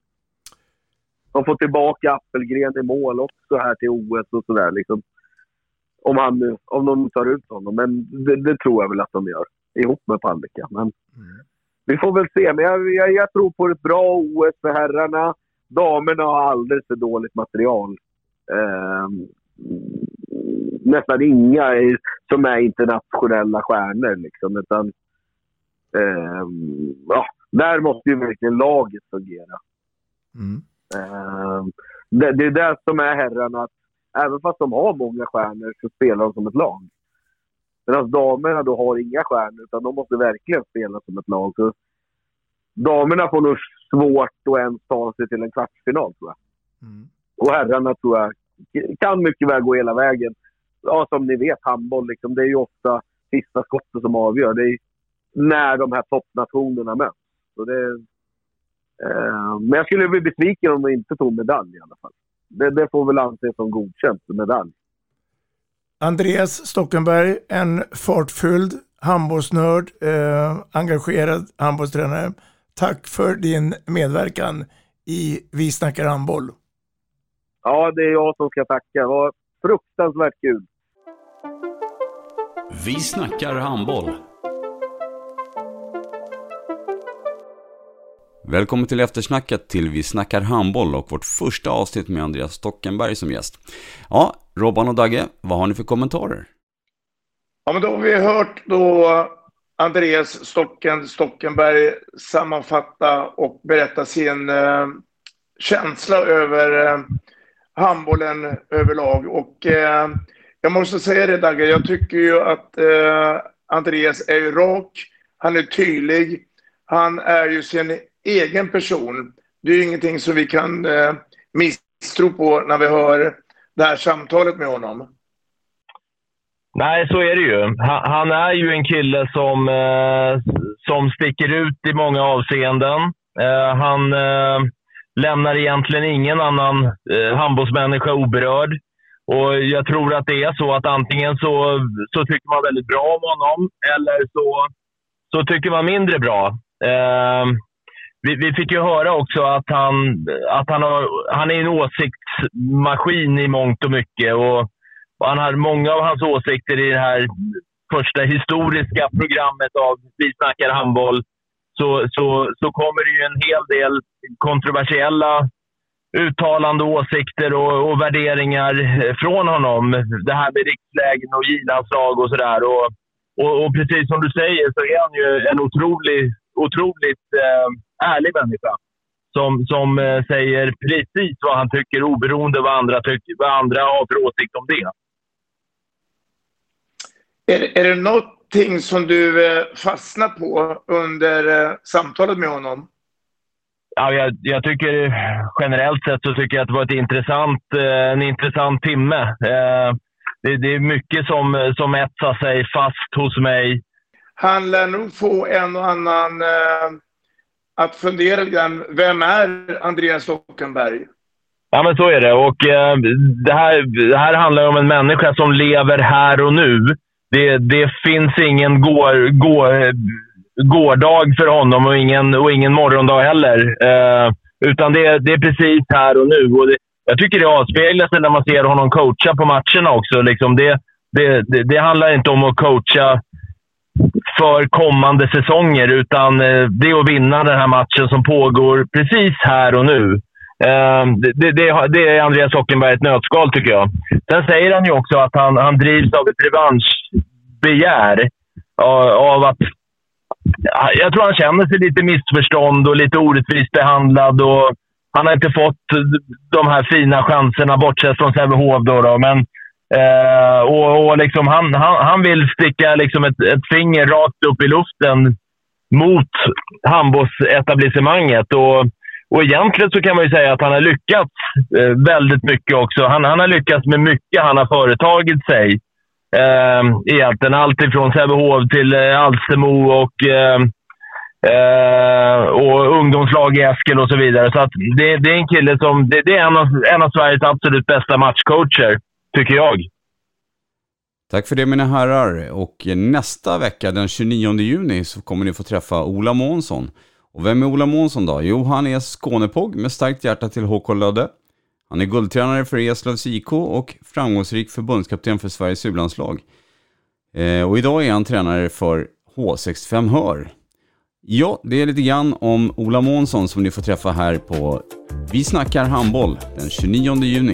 De får tillbaka Appelgren i mål också här till OS och sådär. Liksom. Om, han nu, om de tar ut honom. Men det, det, tror jag väl att de gör. Ihop med Palicka. Men mm. Vi får väl se. Men jag, jag, jag, tror på ett bra OS för herrarna. Damerna har alldeles för dåligt material. Uh, nästan inga som är internationella stjärnor. Liksom, utan, eh, ja, där måste ju verkligen laget fungera. Mm. Eh, det, det, är det som är herrarna. Att även fast de har många stjärnor så spelar de som ett lag. Medan damerna då har inga stjärnor, utan de måste verkligen spela som ett lag. Så damerna får nog svårt att ens ta sig till en kvartsfinal, tror jag. Mm. Och herrarna tror jag kan mycket väl gå hela vägen. Ja, som ni vet, handboll, liksom, det är ju ofta sista skottet som avgör. Det är när de här toppnationerna möts. Så det, men jag skulle bli besviken om de inte tog medalj i alla fall. Det, det får väl anses som godkänt medalj. Andreas Stockenberg, en fartfylld handbollsnörd, eh, engagerad handbollstränare. Tack för din medverkan i Vi snackar handboll. Ja, det är jag som ska tacka. Det var fruktansvärt kul. Vi snackar handboll. Välkommen till eftersnacket till Vi snackar handboll och vårt första avsnitt med Andreas Stockenberg som gäst. Ja, Robban och Dagge, vad har ni för kommentarer? Ja, men då har vi hört då Andreas Stocken, Stockenberg sammanfatta och berätta sin eh, känsla över eh, handbollen överlag. Och eh, jag måste säga det Dagge, jag tycker ju att eh, Andreas är rak, han är tydlig, han är ju sin egen person. Det är ju ingenting som vi kan eh, misstro på när vi hör det här samtalet med honom. Nej, så är det ju. Han, är ju en kille som, eh, som sticker ut i många avseenden. Eh, han eh, lämnar egentligen ingen annan eh, handbollsmänniska oberörd. Och jag tror att det är så att antingen så, så tycker man väldigt bra om honom eller så, så tycker man mindre bra. Eh, vi, vi, fick ju höra också att han, att han, har, han är en åsiktsmaskin i mångt och mycket. Och han har många av hans åsikter i det här första historiska programmet av Vi snackar handboll så, så, så kommer det ju en hel del kontroversiella uttalande åsikter och, och, värderingar från honom. Det här med rikslägen och J-landslag och sådär. Och, och, och, precis som du säger så är han ju en otrolig, otroligt eh, ärlig människa. Som, som eh, säger precis vad han tycker oberoende vad andra, tycker, vad andra har för åsikt om det. Är, är det någonting som du eh, fastnar på under eh, samtalet med honom? Ja, jag, jag, tycker generellt sett så tycker jag att det var ett intressant, en intressant timme. Det, det är mycket som, som etsar sig fast hos mig. Han lär nog få en och annan att fundera lite grann. Vem är Andreas Stockenberg? Ja, men så är det. Och eh, det, här, det här handlar om en människa som lever här och nu det, det finns ingen går, går, gårdag för honom och ingen, och ingen morgondag heller. Eh, utan det, det är precis här och nu. Och det, jag tycker det avspeglar sig när man ser honom coacha på matcherna också. Liksom det, det, det, det handlar inte om att coacha för kommande säsonger, utan eh, det är att vinna den här matchen som pågår precis här och nu. Ehm, det, det, det är Andreas Hockenberg ett nötskal, tycker jag. Sen säger han ju också att han, han drivs av ett revanschbegär. Av att jag tror han känner sig lite missförstånd och lite orättvist behandlad. Och han har inte fått de här fina chanserna, bortsett från Sävehof. Då, då. Men, eh, och, och liksom han, han, han vill sticka liksom ett, ett finger rakt upp i luften mot handbollsetablissemanget. Och, och egentligen så kan man ju säga att han har lyckats eh, väldigt mycket också. Han, han har lyckats med mycket han har företagit sig. Eh, egentligen allt ifrån Sävehof till eh, Alstermo och, eh, eh, och ungdomslag i Eskil och så vidare. Så att det, det är en kille som... Det, det är en av, en av Sveriges absolut bästa matchcoacher, tycker jag. Tack för det mina herrar. Och nästa vecka, den 29 juni, så kommer ni få träffa Ola Månsson. Och vem är Ola Månsson då? Jo, han är Skånepåg med starkt hjärta till HK Lödde. Han är guldtränare för Eslövs IK och framgångsrik förbundskapten för Sveriges U-landslag. Eh, och idag är han tränare för H65 Hör. Ja, det är lite grann om Ola Månsson som ni får träffa här på Vi snackar handboll den 29 juni.